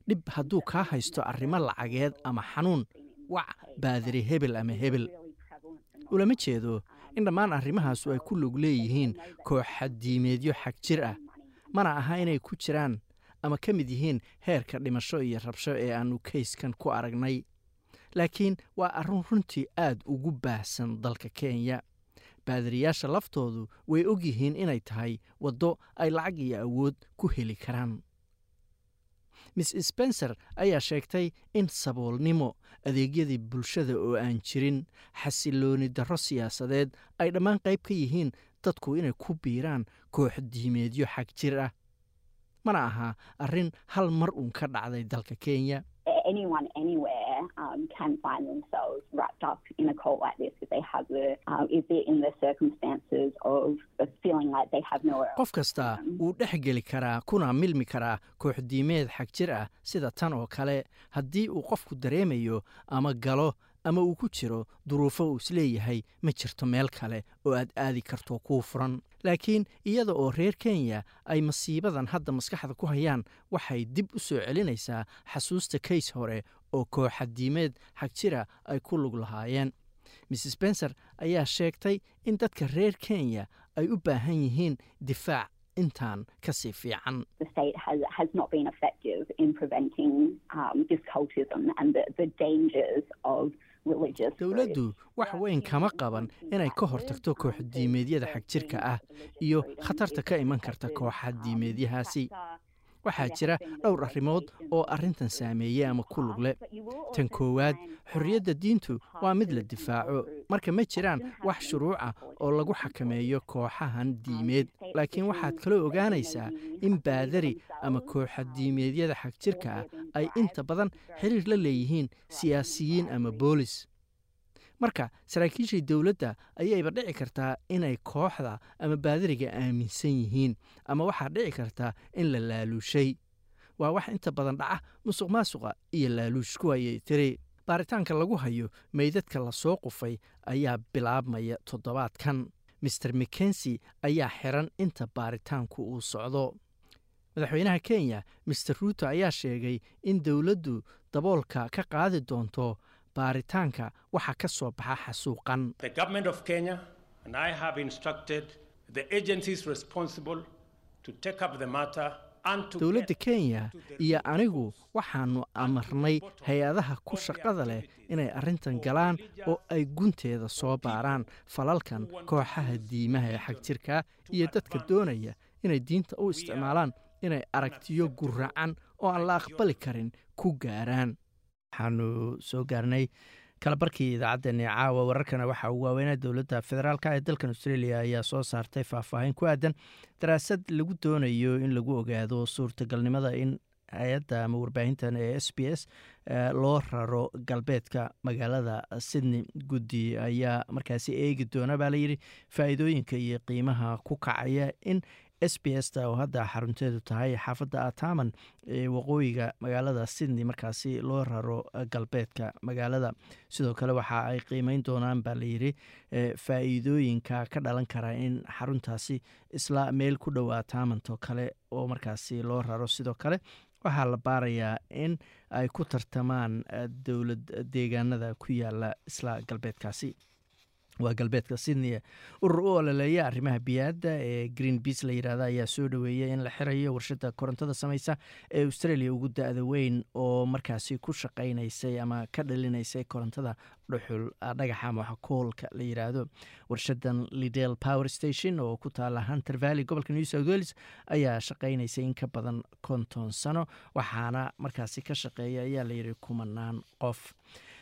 Dhib hadduu kaa haysto arrimo lacageed ama xanuun wac baadari hebel ama hebel. Ulama jeedo in dhammaan arrimahaasu ay ku lug leeyihiin kooxadiimeedyo xag jir ah. Mana aha inay ku jiraan ama ka mid yihiin heerka dhimasho iyo rabsho ee aannu kayskan ku aragnay. Laakiin waa arrin runtii aad ugu baahsan dalka kenya. Baadariyaasha laftoodu way og yihiin inay tahay waddo ay lacag iyo awood ku heli karaan. Miss spencer ayaa sheegtay in saboolnimo adeegyadii bulshada oo aan jirin xasilooni darro siyaasadeed ay dhammaan qayb ka yihiin dadku inay ku biiraan koox diimeedyo xag jir ah mana aha arrin hal mar uun ka dhacday dalka kenya. Anyone anywhere um, um, qof kasta wuu dhex geli karaa kuna milmi karaa kooxdiimeed xag jir ah sida tan oo kale. Haddii uu qofku dareemayo ama galo ama uu ku jiro duruufo uu is leeyahay ma jirto meel kale oo aad aadi karto kuu furan. Laakiin iyada oo reer kenya ay masiibadan hadda maskaxda ku hayaan waxay dib u soo celinaysaa xasuusta kays hore oo kooxadiimeed xag jira ay ku lug lahaayeen. Miss spencer ayaa sheegtay in dadka reer kenya ay u baahan yihiin difaac intaan ka sii fiican dowladdu wax weyn kama qaban inay ka hortagto kooxdiimeedyada xag jirka ah iyo khatarta ka iman karta kooxa diimeedyahaasi waxaa jira dhowr arrimood oo arrintan saameeyey ama ku lugle tan koowaad xorriyadda diintu waa mid la difaaco. marka ma jiraan wax shuruuca oo lagu xakameeyo kooxahan diimeed laakiin waxaad kaloo ogaanaysaa in baadari ama kooxa diimeedyada xag jirka ah ay inta badan xiriir la leeyihiin siyaasiyiin ama boolis marka saraakiishii dowladda ayayba dhici kartaa inay kooxda ama baadariga aaminsan yihiin ama waxaa dhici kartaa in la laaluushay. Waa wax inta badan dhaca musuq maasuqa iyo laaluushku ayay tiri. Baaritaanka lagu hayo meydadka la soo qufay ayaa bilaabmaya toddobaadkan. Master mckensi ayaa xiran inta baaritaanku uu socdo. Madaxweynaha kenya master ruuto ayaa sheegay in dowladdu daboolka ka qaadi doonto baaritaanka waxaa ka soo baxa xasuuqan. Dowladda kenya iyo anigu waxaannu amarnay hay'adaha ku shaqada leh inay arrintan galaan oo ay gunteeda soo baaraan falalkan kooxaha diimaha ee xag jirka iyo dadka doonaya inay diinta u isticmaalaan inay aragtiyo guracan oo aan la aqbali karin ku gaaraan waxaanu soo gaarnay kalabarkii idaacaddeenii caawa wararkana waxaa uu waaweynaa dowladda federaalk ee dalkan australia ayaa soo saartay faahfaahin ku aadan daraasad lagu doonayo in lagu ogaado suurtagalnimada in hay'adda ama warbaahintan ee s b s loo raro galbeedka magaalada sydney. Guddi ayaa markaasi eegi doona baa layidhi faa'iidooyinka iyo qiimaha ku kacaya in s b s ta oo hadda xarunteedu tahay xaafadda ataman ee waqooyiga magaalada sydney markaasi loo raro galbeedka magaalada. Sidoo kale waxa ay qiimeyn doonaan baa layidhi faa-iidooyinka ka dhalan kara in xaruntaasi isla meel ku dhow atamanto kale oo markaasi loo raro. Sidoo kale waxaa la baarayaa in ay ku tartamaan dowlad deegaanada ku yaalla isla galbeedkaasi waa galbeedka sydney urur u ololeeya arrimaha biyaadda ee green beas la yidhahda ayaa soo dhoweeyay in la xirayo warshadda korontada sameysa ee australia ugu da-da weyn oo markaasi ku shaqaynaysay ama ka dhalinaysay korontada dhuxul dhagaxa ama koolka la yidhaahdo warshadan lidel power station oo ku taala hunter valley gobolka new south wales ayaa shaqaynaysay in ka badan konton sano waxaana markaasi ka shaqeeya ayaa layidhi kumanaan qof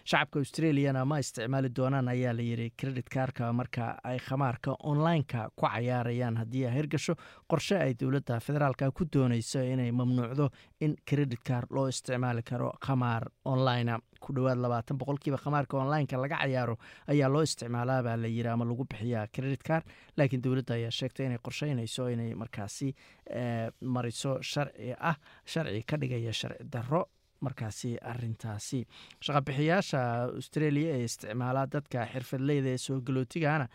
shacabka australiana ma isticmaali doonaan ayaa layidhi credit kaarka marka ay khamaarka online-ka ku cayaarayaan. Haddii ay hirgasho qorshe ay dowladda federaalka ku dooneyso inay mamnuucdo in credit kaar loo isticmaali karo khamaar online ku dhowaad labaatan boqolkiiba khamaarka online-ka laga cayaaro ayaa loo isticmaalaa baa la yidhi ama lagu bixiyaa credit car laakiin dowladda ayaa sheegtay inay qorsheynayso inay markaasi mariso sharci ah sharci ka dhigaya sharci darro markaasi arintaasi shaqabixiyaasha australia ee isticmaalaa dadka xirfadleyda ee soo galootigana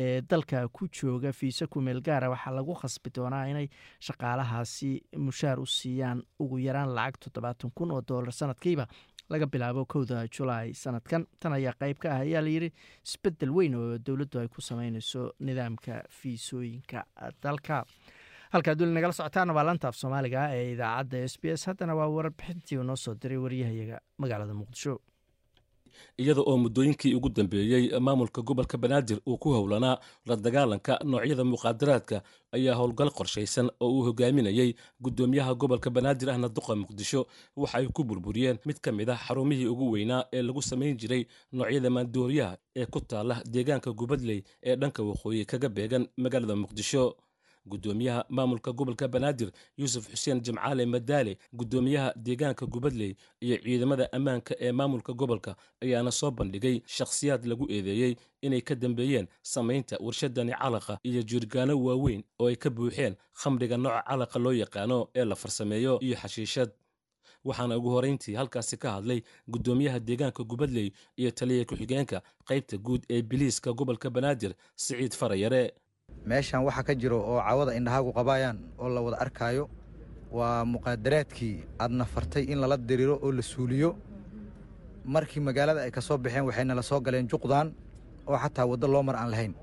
ee dalka ku jooga fiisa kumeel gaara waxaa lagu khasbi doonaa inay shaqaalahaasi mushaar u siiyaan ugu yaraan lacag toddobaatan kun oo doolar sanadkiiba laga bilaabo kowda julaay sanadkan. Tan ayaa qeyb ka ah ayaa layidhi isbeddel weyn oo dowladdu ay ku sameyneyso nidaamka fiisooyinka dalka halkaa duli nagala socotaana waa lantaaf soomaaliga ee idaacadda s b s. Haddana waa warbixintii uu soo diray waryahayaga magaalada muqdisho. Iyada oo muddooyinkii ugu dambeeyey maamulka gobolka banaadir uu ku howlanaa la dagaalanka noocyada muqaadaraadka ayaa howlgal qorshaysan oo uu hogaaminayey guddoomiyaha gobolka banaadir ahna duqa muqdisho. Waxa ay ku burburiyeen mid ka mid ah xarumihii ugu weynaa ee lagu samayn jiray noocyada maandooriyaha ee ku taala deegaanka gubadley ee dhanka waqooyi kaga beegan magaalada muqdisho guddoomiyaha maamulka gobolka banaadir yuusuf xuseen jimcaale madaale guddoomiyaha deegaanka gubadley iyo ciidamada ammaanka ee maamulka gobolka ayaana soo bandhigay shakhsiyaad lagu eedeeyey inay ka dambeeyeen samaynta warshadani calaqa iyo jirgaano waaweyn oo ay ka buuxeen khamriga nooca calaqa loo yaqaano ee la farsameeyo iyo xashiishad. Waxaana ugu horeyntii halkaasi ka hadlay guddoomiyaha deegaanka gubadley iyo taliya ku-xigeenka qaybta guud ee biliiska gobolka banaadir siciid farayare meeshan waxa ka jiro oo cawada indhahaagu qabaayaan oo la wada arkaayo waa muqaadaraadkii aadna fartay in lala diriro oo la suuliyo. Markii magaalada ay ka soo baxeen waxayna la soo galeen juqdan oo xataa waddo loo mar aan lahayn.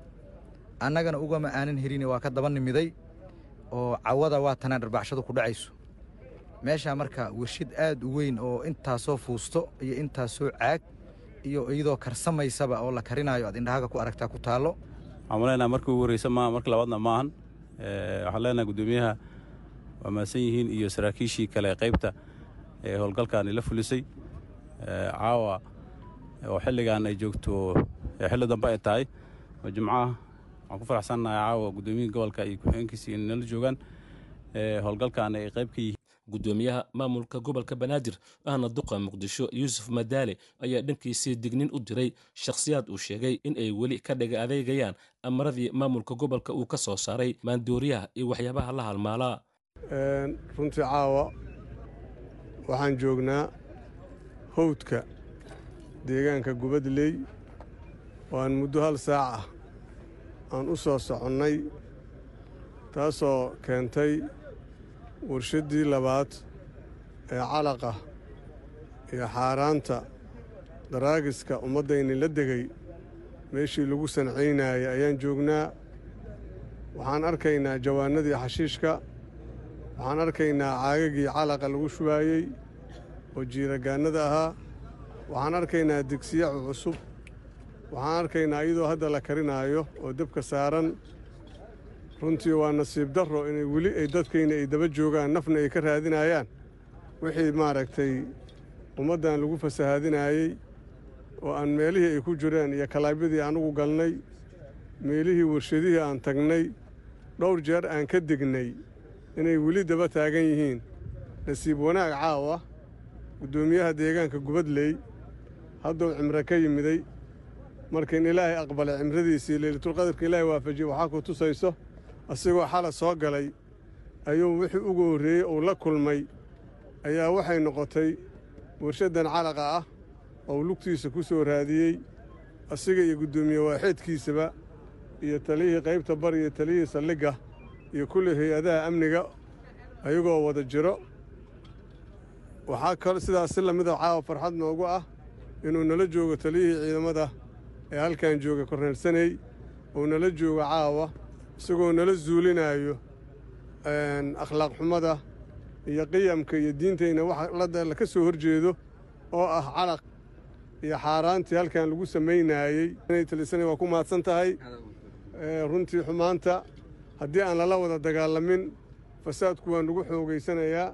Annagana ugama aanan helin waa ka daba nimiday oo cawada waa tanaa dharbaaxshadu ku dhacayso. Meeshaa marka warshid aad u weyn oo intaasoo fuusto iyo intaasoo caag iyo iyadoo karsamaysaba oo la karinaayo aad indhahaaga ku aragtaa ku taallo waxaan leenahay markii ugu horreysa maaha markii labaadna maahan waxaan leenahay guddoomiyaha waa mahadsan yihiin iyo saraakiishii kale qaybta ee howlgalkaani la fulisay. Caawa oo xilligan ay joogto xilli dambe ay tahay. Oo jimcaha waxaan ku faraxsannahay caawa guddoomiyihii gobolka iyo ku-xigeenkiisa inay nala joogaan. Howlgalkan ay qayb ka yihiin guddoomiyaha maamulka gobolka banaadir ahna duqa muqdisho yuusuf madaale ayaa dhankiisii dignin u diray shakhsiyaad uu sheegay in ay weli ka dhaga adeegayaan amaradii maamulka gobolka uu ka soo saaray maandooriyaha iyo waxyaabaha la halmaalaa runtii caawa waxaan joognaa howdka deegaanka gubadley. Oo aan muddo hal saac ah aan u soo soconnay taasoo keentay warshaddii labaad ee calaqa iyo xaaraanta daraagiska ummaddayni la degay meeshii lagu sancaynayay ayaan joognaa. Waxaan arkaynaa jawaanadii xashiishka waxaan arkaynaa caagagii calaqa lagu shubaayey oo jiiragaannada ahaa. Waxaan arkaynaa digsiyacu cusub waxaan arkaynaa iyadoo hadda la karinaayo oo debka saaran runtii waa nasiib darro inay weli ay dadkayna ay daba joogaan nafna ay ka raadinayaan. Wixii maaragtay ummaddan lagu fasahaadinaayey oo aan meelihii ay ku jireen iyo kalaabyadii anugu galnay meelihii warshadihii aan tagnay dhowr jeer aan ka degnay inay weli daba taagan yihiin. Nasiib wanaag caawa. Guddoomiyaha deegaanka gubadley hadduu cimro ka yimiday marka in ilaahay aqbalay cimradiisii leylatulqadarka ilaahay waafajiyey waxaa ku tusayso asigoo xala soo galay ayuu wixii ugu horreeyey uu la kulmay. Ayaa waxay noqotay warshaddan calaqa ah oo lugtiisa ku soo raadiyey. Asiga iyo guddoomiye waaxeedkiisaba iyo taliyihii qaybta bari iyo taliyihii saldhigga iyo kulli hay'adaha amniga ayagoo wada jiro. Waxaa kal sidaas si lamida caawa farxad noogu ah inuu nala joogo taliyihii ciidamada ee halkan jooga korneelsaney uu nala joogo caawa isagoo nala zuulinaayo akhlaaq xumada iyo qiyamka iyo diintayna waxa la ka soo horjeedo oo ah calaq iyo xaaraantii halkan lagu samaynaayey inay talisanay waa ku mahadsan tahay runtii xumaanta haddii aan lala wada dagaalamin fasaadku waa nagu xoogaysanayaa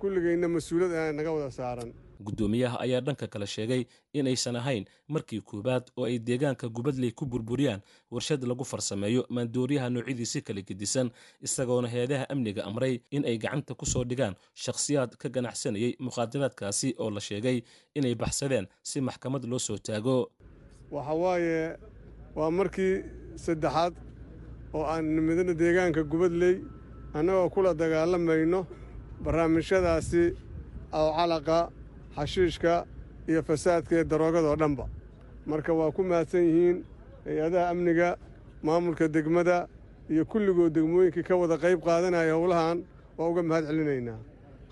kulligayna mas'uuliyad ayaa naga wada saaran guddoomiyaha ayaa dhanka kale sheegay inaysan ahayn markii koowaad oo ay deegaanka gubadley ku burburiyaan warshad lagu farsameeyo maandooriyaha noocyadiisi kala gedisan isagoona hay'adaha amniga amray in ay gacanta ku soo dhigaan shakhsiyaad ka ganacsanayay mukhaadaraadkaasi oo la sheegay inay baxsadeen si maxkamad loo soo taago. Waxa waaye waa markii saddexaad oo aan nimidana deegaanka gubadley annagoo kula dagaalamayno barnaamijyadaasi oo calaqa xashiishka iyo fasaadka ee daroogada oo dhanba. Marka waa ku mahadsan yihiin hay'adaha amniga maamulka degmada iyo kulligood degmooyinkii ka wada qayb qaadanaya howlahan waa uga mahad celinaynaa.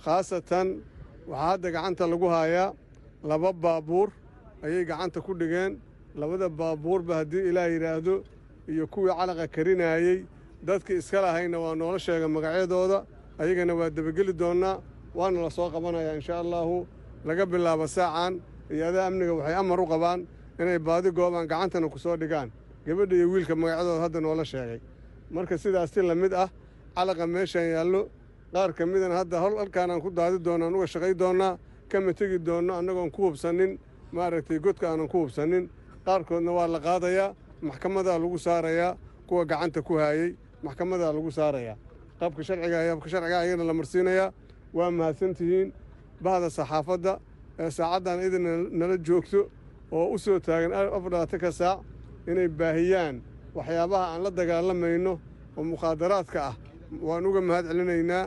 Khaasatan waxaa hadda gacanta lagu haayaa laba baabuur ayay gacanta ku dhigeen. Labada baabuurba haddii ilaah yidhaahdo iyo kuwii calaqa karinaayey dadkii iska lahayna waa noola sheega magacyadooda ayagana waa debageli doonnaa waana la soo qabanayaa inshaa allaahu laga bilaabo saacan hay'adaha amniga waxay amar u qabaan inay baadi goobaan gacantana ku soo dhigaan. Gabadha iyo wiilka magacyadooda hadda noola sheegay. Marka sidaas si la mid ah calaqa meeshaan yaallo qaar ka midana hadda halkaanaan ku daadi doonna aan uga shaqay doonnaa kama tegi doonno annagoon ku hubsannin maaragtay godka aanan ku hubsannin qaarkoodna waa la qaadayaa maxkamadaa lagu saarayaa kuwa gacanta ku haayey maxkamadaa lagu saarayaa. Qaabka sharciga habka sharciga ayagana la marsiinayaa. Waa mahadsantihiin bahda saxaafadda ee saacaddan idin nala joogto oo u soo taagan afar labaatanka saac inay baahiyaan waxyaabaha aan la dagaalamayno oo mukhaadaraadka ah. Waan uga mahad celinaynaa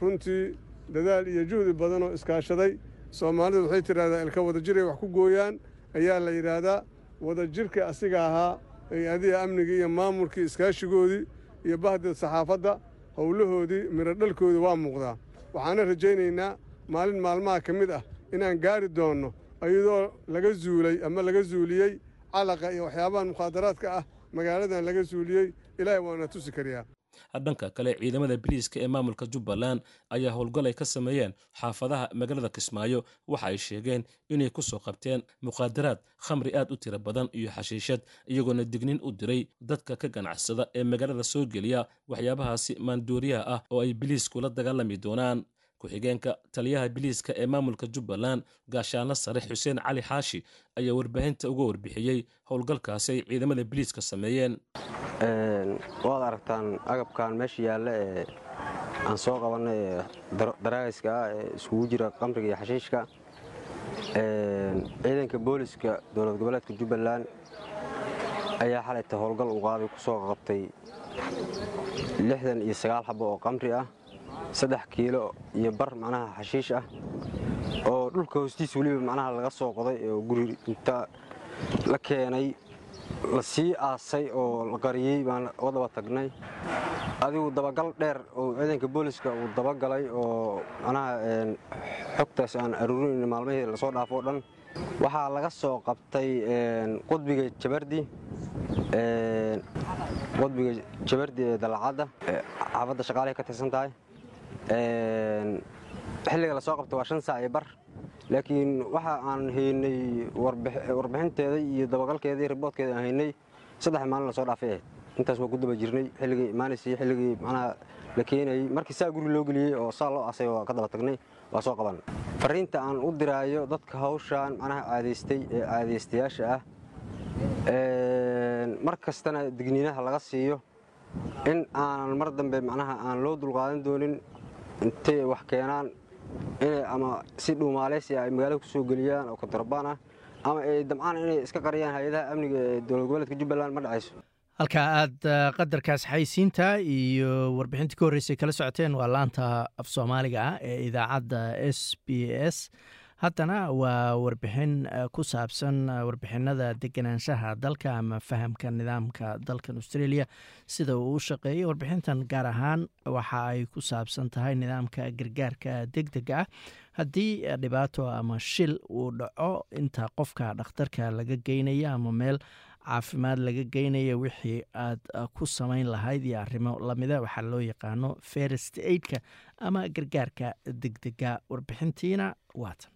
runtii dadaal iyo juhdi badan oo iskaashaday. Soomaalidu waxay tidhahdaa ilka wadajiray wax ku gooyaan ayaa la yidhaahdaa. Wadajirka asiga ahaa hay'adiha amniga iyo maamulkii iskaashigoodii iyo bahda saxaafadda howlahoodii midho dhalkoodii waa muuqdaa. Waxaana rajaynaynaa maalin maalmaha ka mid ah inaan gaari doonno iyadoo laga zuulay ama laga zuuliyey calaqa iyo waxyaabahan mukhaadaraadka ah magaaladan laga zuuliyey ilaahay waana tusi kariyaa. Dhanka kale ciidamada biliiska ee maamulka jubbaland ayaa howlgal ay ka sameeyeen xaafadaha magaalada kismaayo. Waxa ay sheegeen inay ku soo qabteen mukhaadaraad khamri aad u tiro badan iyo xashiishad iyagoona dignin u diray dadka ka ganacsada ee magaalada soo geliya waxyaabahaasi maandooriyaha ah oo ay biliisku la dagaalami doonaan ku-xigeenka taliyaha biliiska ee maamulka jubbaland gaashaanla sare xuseen cali xaashi ayaa warbaahinta uga warbixiyey howlgalkaasi ay ciidamada biliiska sameeyeen. Waad aragtaan agabkan meesha yaalla ee aan soo qabanay ee daraagayska ah ee iskugu jira qamriga iyo xashiishka. Ciidanka booliska dowlad goboleedka jubbaland ayaa xalayta howlgal uu qaaday ku soo qabtay lixdan iyo sagaal xabo oo qamri ah saddex kiilo iyo bar macnaha xashiish ah. Oo dhulka hoostiis weliba macnaha laga soo qoday oo guri inta la keenay la sii aasay oo la qariyey baan daba tagnay. Adigu dabagal dheer oo ciidanka booliska uu dabagalay oo macnaha xogtaas aan aruurinayna maalmahii la soo dhaafo o dhan. Waxaa laga soo qabtay qudbiga jabardi qudbiga jabardi ee dalacadda xaafadda shaqaalahay ka tirsan tahay xilliga la soo qabtay waa shan saac iyo bar. Laakiin waxa aan haynay warbixinteeda iyo dabagalkeeda riboodkeeda aan haynay saddex maalin la soo dhaafay. Ahayd intaas waa ku daba jirnay xilligii imaanaysay xilligii macnaha la keenayey markii saa guri loo geliyey oo saa loo asay waa ka daba tagnay waa soo qaban. Fariinta aan u diraayo dadka hawshaan macnaha caadaystay ee caadaystayaasha ah mar kastana digniinaha laga siiyo. In aanan mar dambe macnaha aan loo dulqaadan doonin intay wax keenaan inay ama si dhuumaaleysi ay magaalada ku soo geliyaan oo kontrabaan ah ama ay damcaan inay iska qariyaan hay'adaha amniga ee dowlad goboleedka jubbaland? Ma dhacayso. Halka aad qadarkaas xaysiinta iyo warbixintii ka horreysay kala socoteen waa laanta af soomaaliga ah ee idaacadda s b s haddana waa warbixin ku saabsan warbixinada deganaanshaha dalka ama fahamka nidaamka dalkan australia sida uu u shaqeeyay warbixintan gaar ahaan waxa ay ku saabsan tahay nidaamka gargaarka deg dega ah. Haddii dhibaato ama shil uu dhaco inta qofka dhakhtarka laga geynaya ama meel caafimaad laga geynaya wixii aad ku samayn lahayd iyo arrimo lamida waxaa loo yaqaano ferest aidka ama gargaarka degdega. Warbixintiina waatan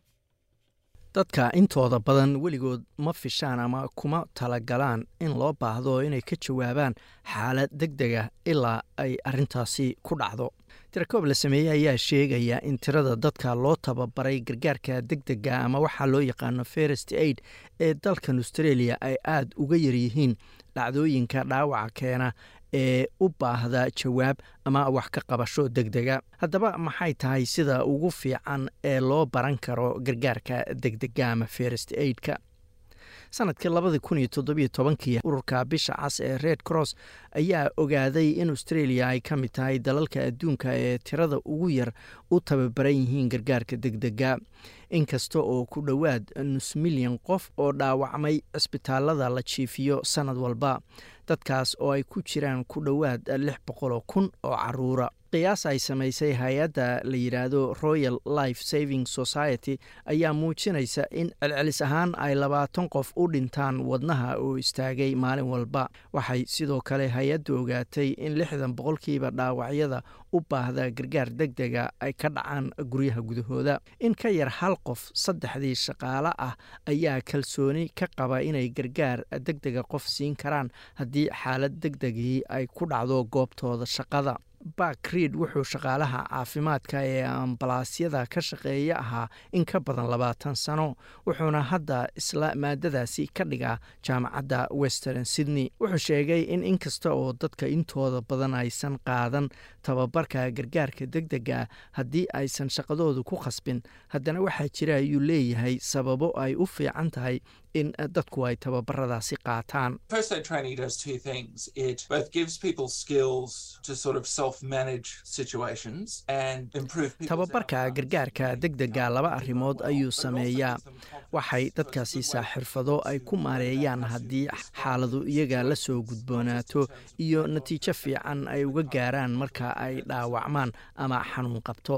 dadka intooda badan weligood ma fishaan ama kuma talagalaan in loo baahdo inay ka jawaabaan xaalad deg dega ilaa ay arintaasi ku dhacdo. Tirakoob la sameeyey ayaa sheegaya in tirada dadka loo tababaray gargaarka deg dega ama waxaa loo yaqaano ferest aid ee dalkan australia ay aada uga yaryihiin dhacdooyinka dhaawaca keena ee u baahda jawaab ama wax ka qabasho deg dega haddaba maxay tahay sida ugu fiican ee loo baran karo gargaarka deg dega ama ferest aidka sannadkii labadii kun iyo toddobiyo tobankii ururka bisha cas ee red cross ayaa ogaaday in australia ay ka mid tahay dalalka adduunka ee tirada ugu yar u tababaran yihiin gargaarka deg dega inkasta oo ku dhowaad nus milyan qof oo dhaawacmay cisbitaalada la jiifiyo sanad walba. Dadkaas oo ay ku jiraan ku dhowaad lix boqoloo kun oo caruura qiyaas ay samaysay hay'adda la yidhaahdo royal life saving society ayaa muujinaysa in celcelis ahaan ay labaatan qof u dhintaan wadnaha oo istaagay maalin walba. Waxay sidoo kale hay'addu ogaatay in lixdan boqolkiiba dhaawacyada u baahda gargaar deg dega ay ka dhacaan guryaha gudahooda. In ka yar hal qof saddexdii shaqaale ah ayaa kalsooni ka qaba inay gargaar deg dega qof siin karaan haddii xaalad deg degii ay ku dhacdo goobtooda shaqada bak reid wuxuu shaqaalaha caafimaadka ee ambalaasyada ka shaqeeya ahaa in ka badan labaatan sano wuxuuna hadda isla maadadaasi ka dhigaa jaamacadda western sydney. Wuxuu sheegay in inkasta oo dadka intooda badan aysan qaadan tababarka gargaarka deg dega haddii aysan shaqadoodu ku khasbin haddana waxaa jira ayuu leeyahay sababo ay u fiican tahay in dadku ay tababaradaasi qaataan. Tababarka gargaarka deg dega laba arrimood ayuu sameeyaa. waxay dadka siisaa xirfado ay ku maareeyaan haddii xaaladu iyaga la soo gudboonaato iyo natiijo fiican ay uga gaaraan marka ay dhaawacmaan ama xanuun qabto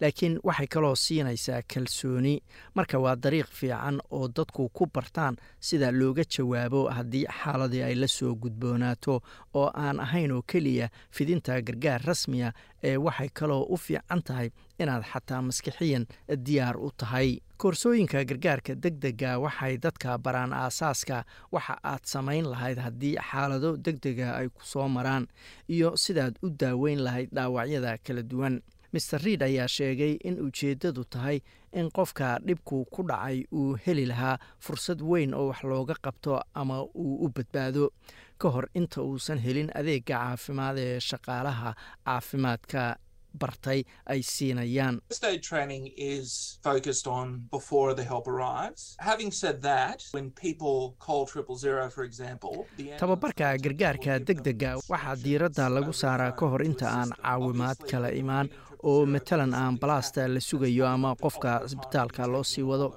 laakiin waxay kaloo siinaysaa kalsooni. Marka waa dariiq fiican oo dadku ku bartaan sida looga jawaabo haddii xaaladii ay la soo gudboonaato oo aan ahayn oo keliya fidinta gargaar rasmiya ee waxay kaloo u fiican tahay inaad xataa maskixiyan diyaar u tahay. Koorsooyinka gargaarka deg dega waxay dadka baraan aasaaska waxa aad samayn lahayd haddii xaalado deg dega ay ku soo maraan iyo sidaad u daaweyn lahayd dhaawacyada kala duwan master reid ayaa sheegay in ujeeddadu tahay in qofka dhibku ku dhacay uu heli lahaa fursad weyn oo wax looga qabto ama uu u badbaado. Ka hor inta uusan helin adeega caafimaad ee shaqaalaha caafimaadka bartay ay siinayaan. Tababarka gargaarka deg dega waxaa diiradda lagu saaraa ka hor inta aan caawimaad kala imaan oo matalan ambalaasta la sugayo ama qofka cisbitaalka loo sii wado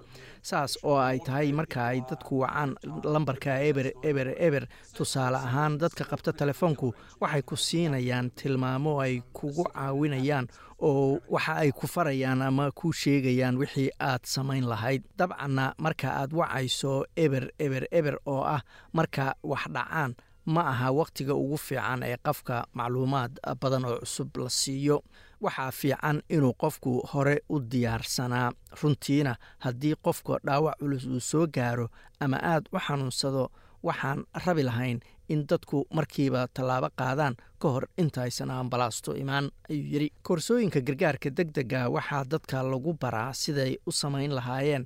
saas oo ay tahay marka ay dadku wacaan lambarka eber eber eber. Tusaale ahaan dadka qabta telefoonku waxay ku siinayaan tilmaamo ay kugu caawinayaan oo waxa ay ku farayaan ama ku sheegayaan wixii aad samayn lahayd. Dabcanna marka aad wacayso eber eber eber oo ah marka wax dhacaan ma aha wakhtiga ugu fiican ee qofka macluumaad badan oo cusub la siiyo waxaa fiican inuu qofku hore u diyaarsanaa runtiina haddii qofka dhaawac culus uu soo gaaro ama aad u xanuunsado waxaan rabi lahayn in dadku markiiba tallaabo qaadaan ka hor intaaysan ambalaasto imaan ayuu yidhi. Koorsooyinka gargaarka deg dega waxaa dadka lagu baraa siday u samayn lahaayeen.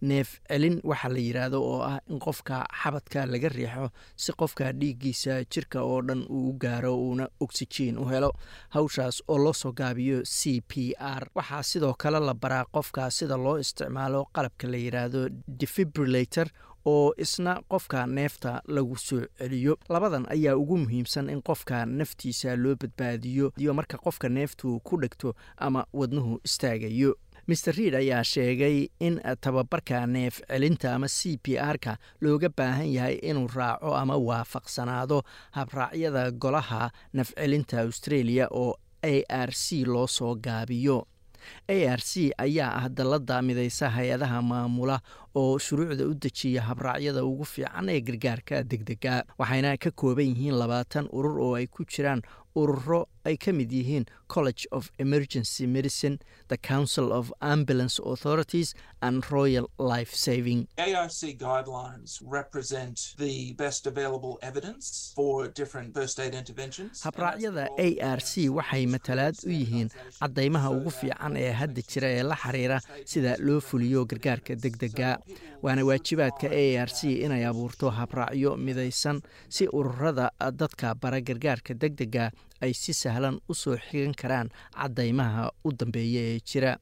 Neef celin waxaa la yidhaahdo oo ah in qofka xabadka laga riixo si qofka dhiiggiisa jirka oo dhan uu gaaro uuna oksijiin u helo. Hawshaas oo loo soo gaabiyo c p r waxaa sidoo kale la baraa qofka sida loo isticmaalo qalabka la yidhaahdo defibrilator oo isna qofka neefta lagu soo celiyo. Labadan ayaa ugu muhiimsan in qofka naftiisa loo badbaadiyo iyo marka qofka neeftu ku dhegto ama wadnuhu istaagayo maer reid ayaa sheegay in tababarka neef celinta ama c p r-ka looga baahan yahay inuu raaco ama waafaqsanaado habraacyada golaha nafcelinta australia oo a r c loo soo gaabiyo. A r c ayaa ah dallada midaysa hay'adaha maamula oo shuruucda u dejiya habraacyada ugu fiican ee gargaarka degdega. Waxayna ka kooban yihiin labaatan urur oo ay ku jiraan ururo ay ka mid yihiin college of emergency medicine the council of ambulance authorities and royal life saving. ARC guidelines represent the best available evidence for different first aid interventions. habraacyada a r c waxay matalaad u yihiin caddaymaha ugu fiican ee hadda jira ee la xiriira sida loo fuliyo gargaarka degdega waana waajibaadka a r c inay abuurto habraacyo midaysan si ururada dadka bara gargaarka degdega ay si sahlan u soo xigan karaan caddaymaha u dambeeya ee jira.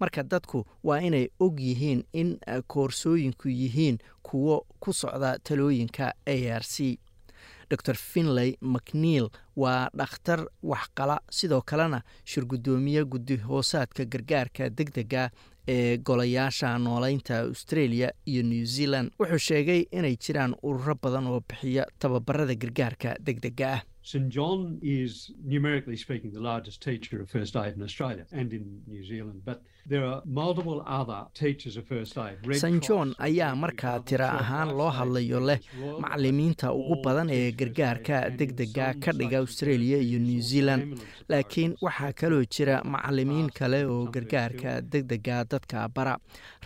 Marka dadku waa inay og yihiin in koorsooyinku yihiin kuwo ku socda talooyinka a r c. Dor finley macneil waa dhakhtar waxqala sidoo kalena shirgudoomiye guddi hoosaadka gargaarka degdega ee golayaasha nooleynta australia iyo new zealand wuxuu sheegay inay jiraan ururo badan oo bixiya tababarada gargaarka degdega ah St John is, numerically speaking, the largest teacher of first aid in Australia and in New Zealand, but there are multiple other teachers of first aid. St john ayaa markaa tira ahaan loo hadlayo leh macalimiinta ugu badan ee gargaarka degdega ka dhiga australia iyo new zealand laakiin waxaa kaloo jira macalimiin kale oo gargaarka degdega dadka bara.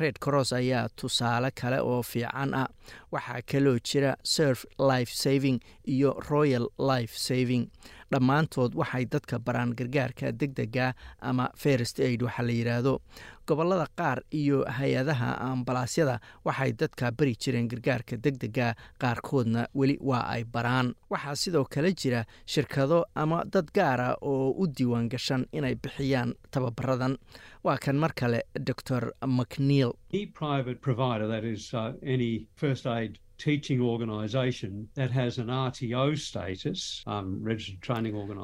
Red cross ayaa tusaale kale oo fiican ah. Waxaa kaloo jira surf life saving iyo royal life saving. Dhammaantood waxay dadka baraan gargaarka degdega ama first aid waxaa la yidhaahdo gobollada qaar iyo hay'adaha ambalaasyada waxay dadka bari jireen gargaarka degdega qaarkoodna weli waa ay baraan. Waxaa sidoo kale jira shirkado ama dad gaara oo u diiwaan gashan inay bixiyaan tababaradan. Waa kan mar kale dor macneil Teaching um,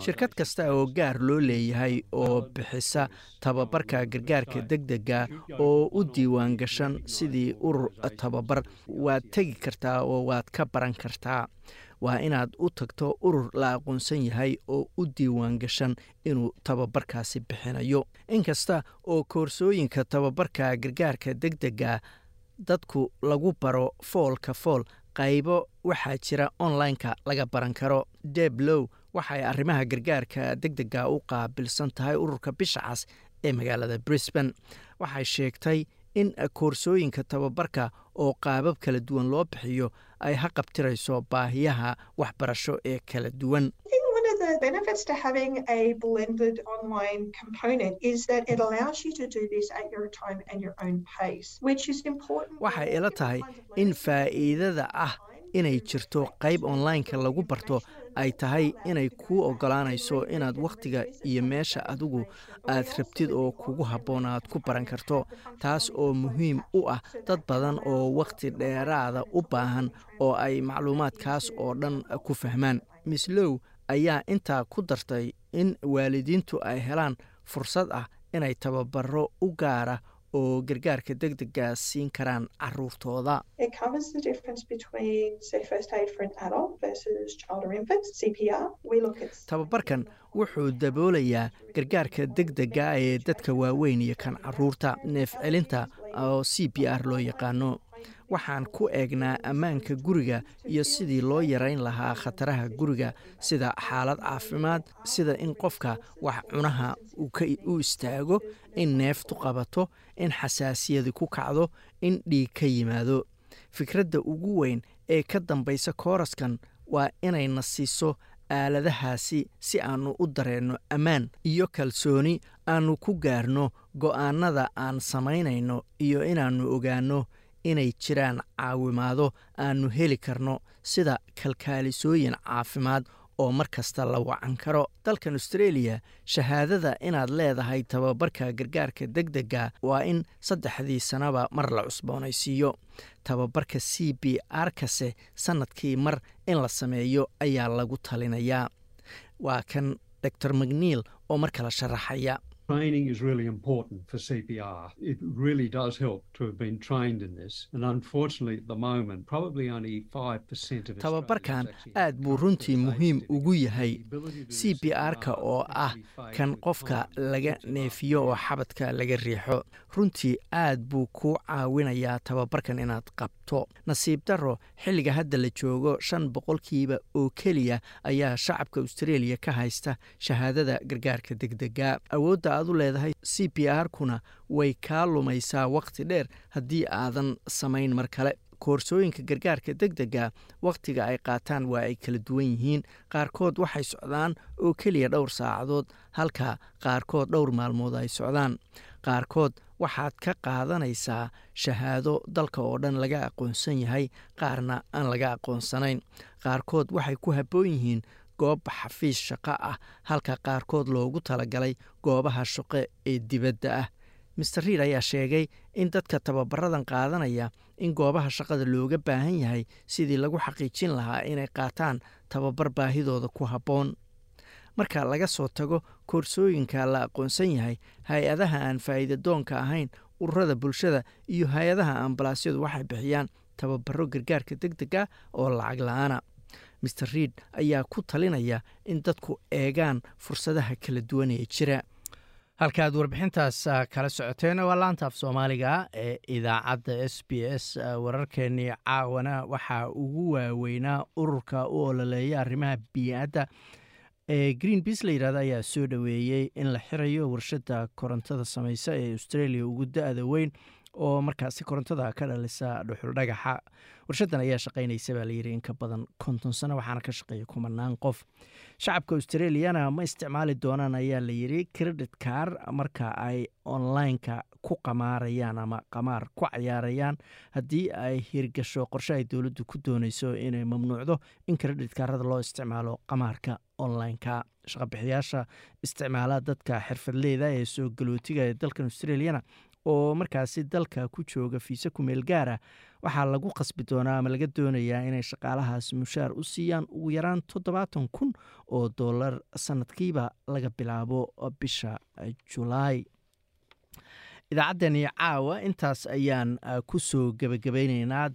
shirkad kasta oo gaar loo leeyahay oo bixisa tababarka gargaarka degdega oo u diiwaan gashan sidii urur tababar waad tegi kartaa oo waad ka baran kartaa. Waa inaad u tagto urur la aqoonsan yahay oo u diiwaan gashan inuu tababarkaasi bixinayo. Inkasta oo koorsooyinka tababarka gargaarka degdega dadku lagu baro foolka fool qaybo waxaa jira online-ka laga baran karo. Deb low waxay arrimaha gargaarka degdega u qaabilsan tahay ururka bisha cas ee magaalada brisbane. Waxay sheegtay in koorsooyinka tababarka oo qaabab kala duwan loo bixiyo ay haqabtirayso baahiyaha waxbarasho ee kala duwan of the benefits to having a blended online component is that it allows you to do this at your time and your own pace, which is important. waxay ila tahay in faa'iidada ah inay jirto qayb online-ka lagu barto ay tahay inay kuu oggolaanayso inaad wakhtiga iyo meesha adigu aad rabtid oo kugu habboon aad ku baran karto taas oo muhiim u ah dad badan oo wakhti dheeraada u baahan oo ay macluumaadkaas oo dhan ku fahmaan miss low ayaa intaa ku dartay in waalidiintu ay helaan fursad ah inay tababaro u gaara oo gargaarka degdega siin karaan caruurtooda. Tababarkan wuxuu daboolayaa gargaarka degdega ee dadka waaweyn iyo kan carruurta neef celinta oo c p r loo yaqaano waxaan ku eegnaa ammaanka guriga iyo sidii loo yarayn lahaa khataraha guriga sida xaalad caafimaad sida in qofka wax cunaha u istaago in neeftu qabato in xasaasiyadi ku kacdo in dhiig ka yimaado. Fikradda ugu weyn ee ka dambaysa kooraskan waa inayna siiso aaladahaasi si aannu u dareenno ammaan iyo kalsooni aannu ku gaarno go'aannada aan samaynayno iyo inaannu ogaanno inay jiraan caawimaado aannu heli karno sida kalkaalisooyin caafimaad oo mar kasta la wacan karo. Dalkan australia shahaadada inaad leedahay tababarka gargaarka deg dega waa in saddexdii sanaba mar la cusboonaysiiyo. Tababarka c b r kase sannadkii mar in la sameeyo ayaa lagu talinayaa. Waa kan dor macniil oo mar kale sharaxaya Training is really important for CPR. It really does help to have been trained in this. And unfortunately, at the moment, probably only 5% of tababarkan aad buu runtii muhiim ugu yahay c b r-ka oo ah kan qofka laga neefiyo oo xabadka laga riixo runtii aad buu kuu caawinayaa tababarkan inaad qabto nasiib darro xilliga hadda la joogo shan boqolkiiba oo keliya ayaa shacabka australia ka haysta shahaadada gargaarka degdega awoodda aad u leedahay c b r-kuna way kaa lumaysaa wakhti dheer haddii aadan samayn mar kale. Koorsooyinka gargaarka deg dega wakhtiga ay qaataan waa ay kala duwan yihiin. Qaarkood waxay socdaan oo keliya dhowr saacadood halka qaarkood dhowr maalmood ay socdaan. Qaarkood waxaad ka qaadanaysaa shahaado dalka oo dhan laga aqoonsan yahay qaarna aan laga aqoonsanayn. Qaarkood waxay ku habboon yihiin goob xafiis shaqo ah halka qaarkood loogu talagalay goobaha shaqo ee dibadda ah. Master riid ayaa sheegay in dadka tababaradan qaadanaya in goobaha shaqada looga baahan yahay sidii lagu xaqiijin lahaa inay qaataan tababar baahidooda ku habboon. Marka laga soo tago koorsooyinka la aqoonsan yahay hay'adaha aan faa'iidadoonka ahayn ururada bulshada iyo hay'adaha ambalaasyadu waxay bixiyaan tababaro gargaarka deg dega oo lacag la'aana master riid ayaa ku talinaya in dadku eegaan fursadaha kala duwan ee jira. Halkaaad warbixintaas kala socoteen waa laanta af soomaaliga ee idaacadda s b s wararkeenii caawana waxaa ugu waaweynaa ururka u ololeeya arrimaha bii'adda ee green beas la yidhahda ayaa soo dhoweeyey in la xirayo warshadda korontada samaysa ee australia ugu da-da weyn oo markaasi korontada ka dhalisa dhuxul dhagaxa. Warshaddan ayaa shaqaynaysa baa layidhi in badan konton sano waxaana ka shaqeeya kumanaan qof. Shacabka australiana ma isticmaali doonaan ayaa layidhi credit car marka ay online-ka ku qamaarayaan ama qamaar ku cayaarayaan. Haddii ay hirgasho qorshe ay dowladdu ku doonayso inay mamnuucdo in credit kaarada loo isticmaalo qamaarka online-ka. Shaqabixiyaasha isticmaala dadka xirfadleyda ee soo galootiga ee dalkan australiana oo markaasi dalka ku jooga fiise kumeel gaara waxaa lagu qasbi doonaa ama laga doonayaa inay shaqaalahaas mushaar u siiyaan ugu yaraan toddobaatan kun oo dollar sanadkiiba laga bilaabo bisha julaay idaacaddani caawa intaas ayaan ku soo gebagabayneynaa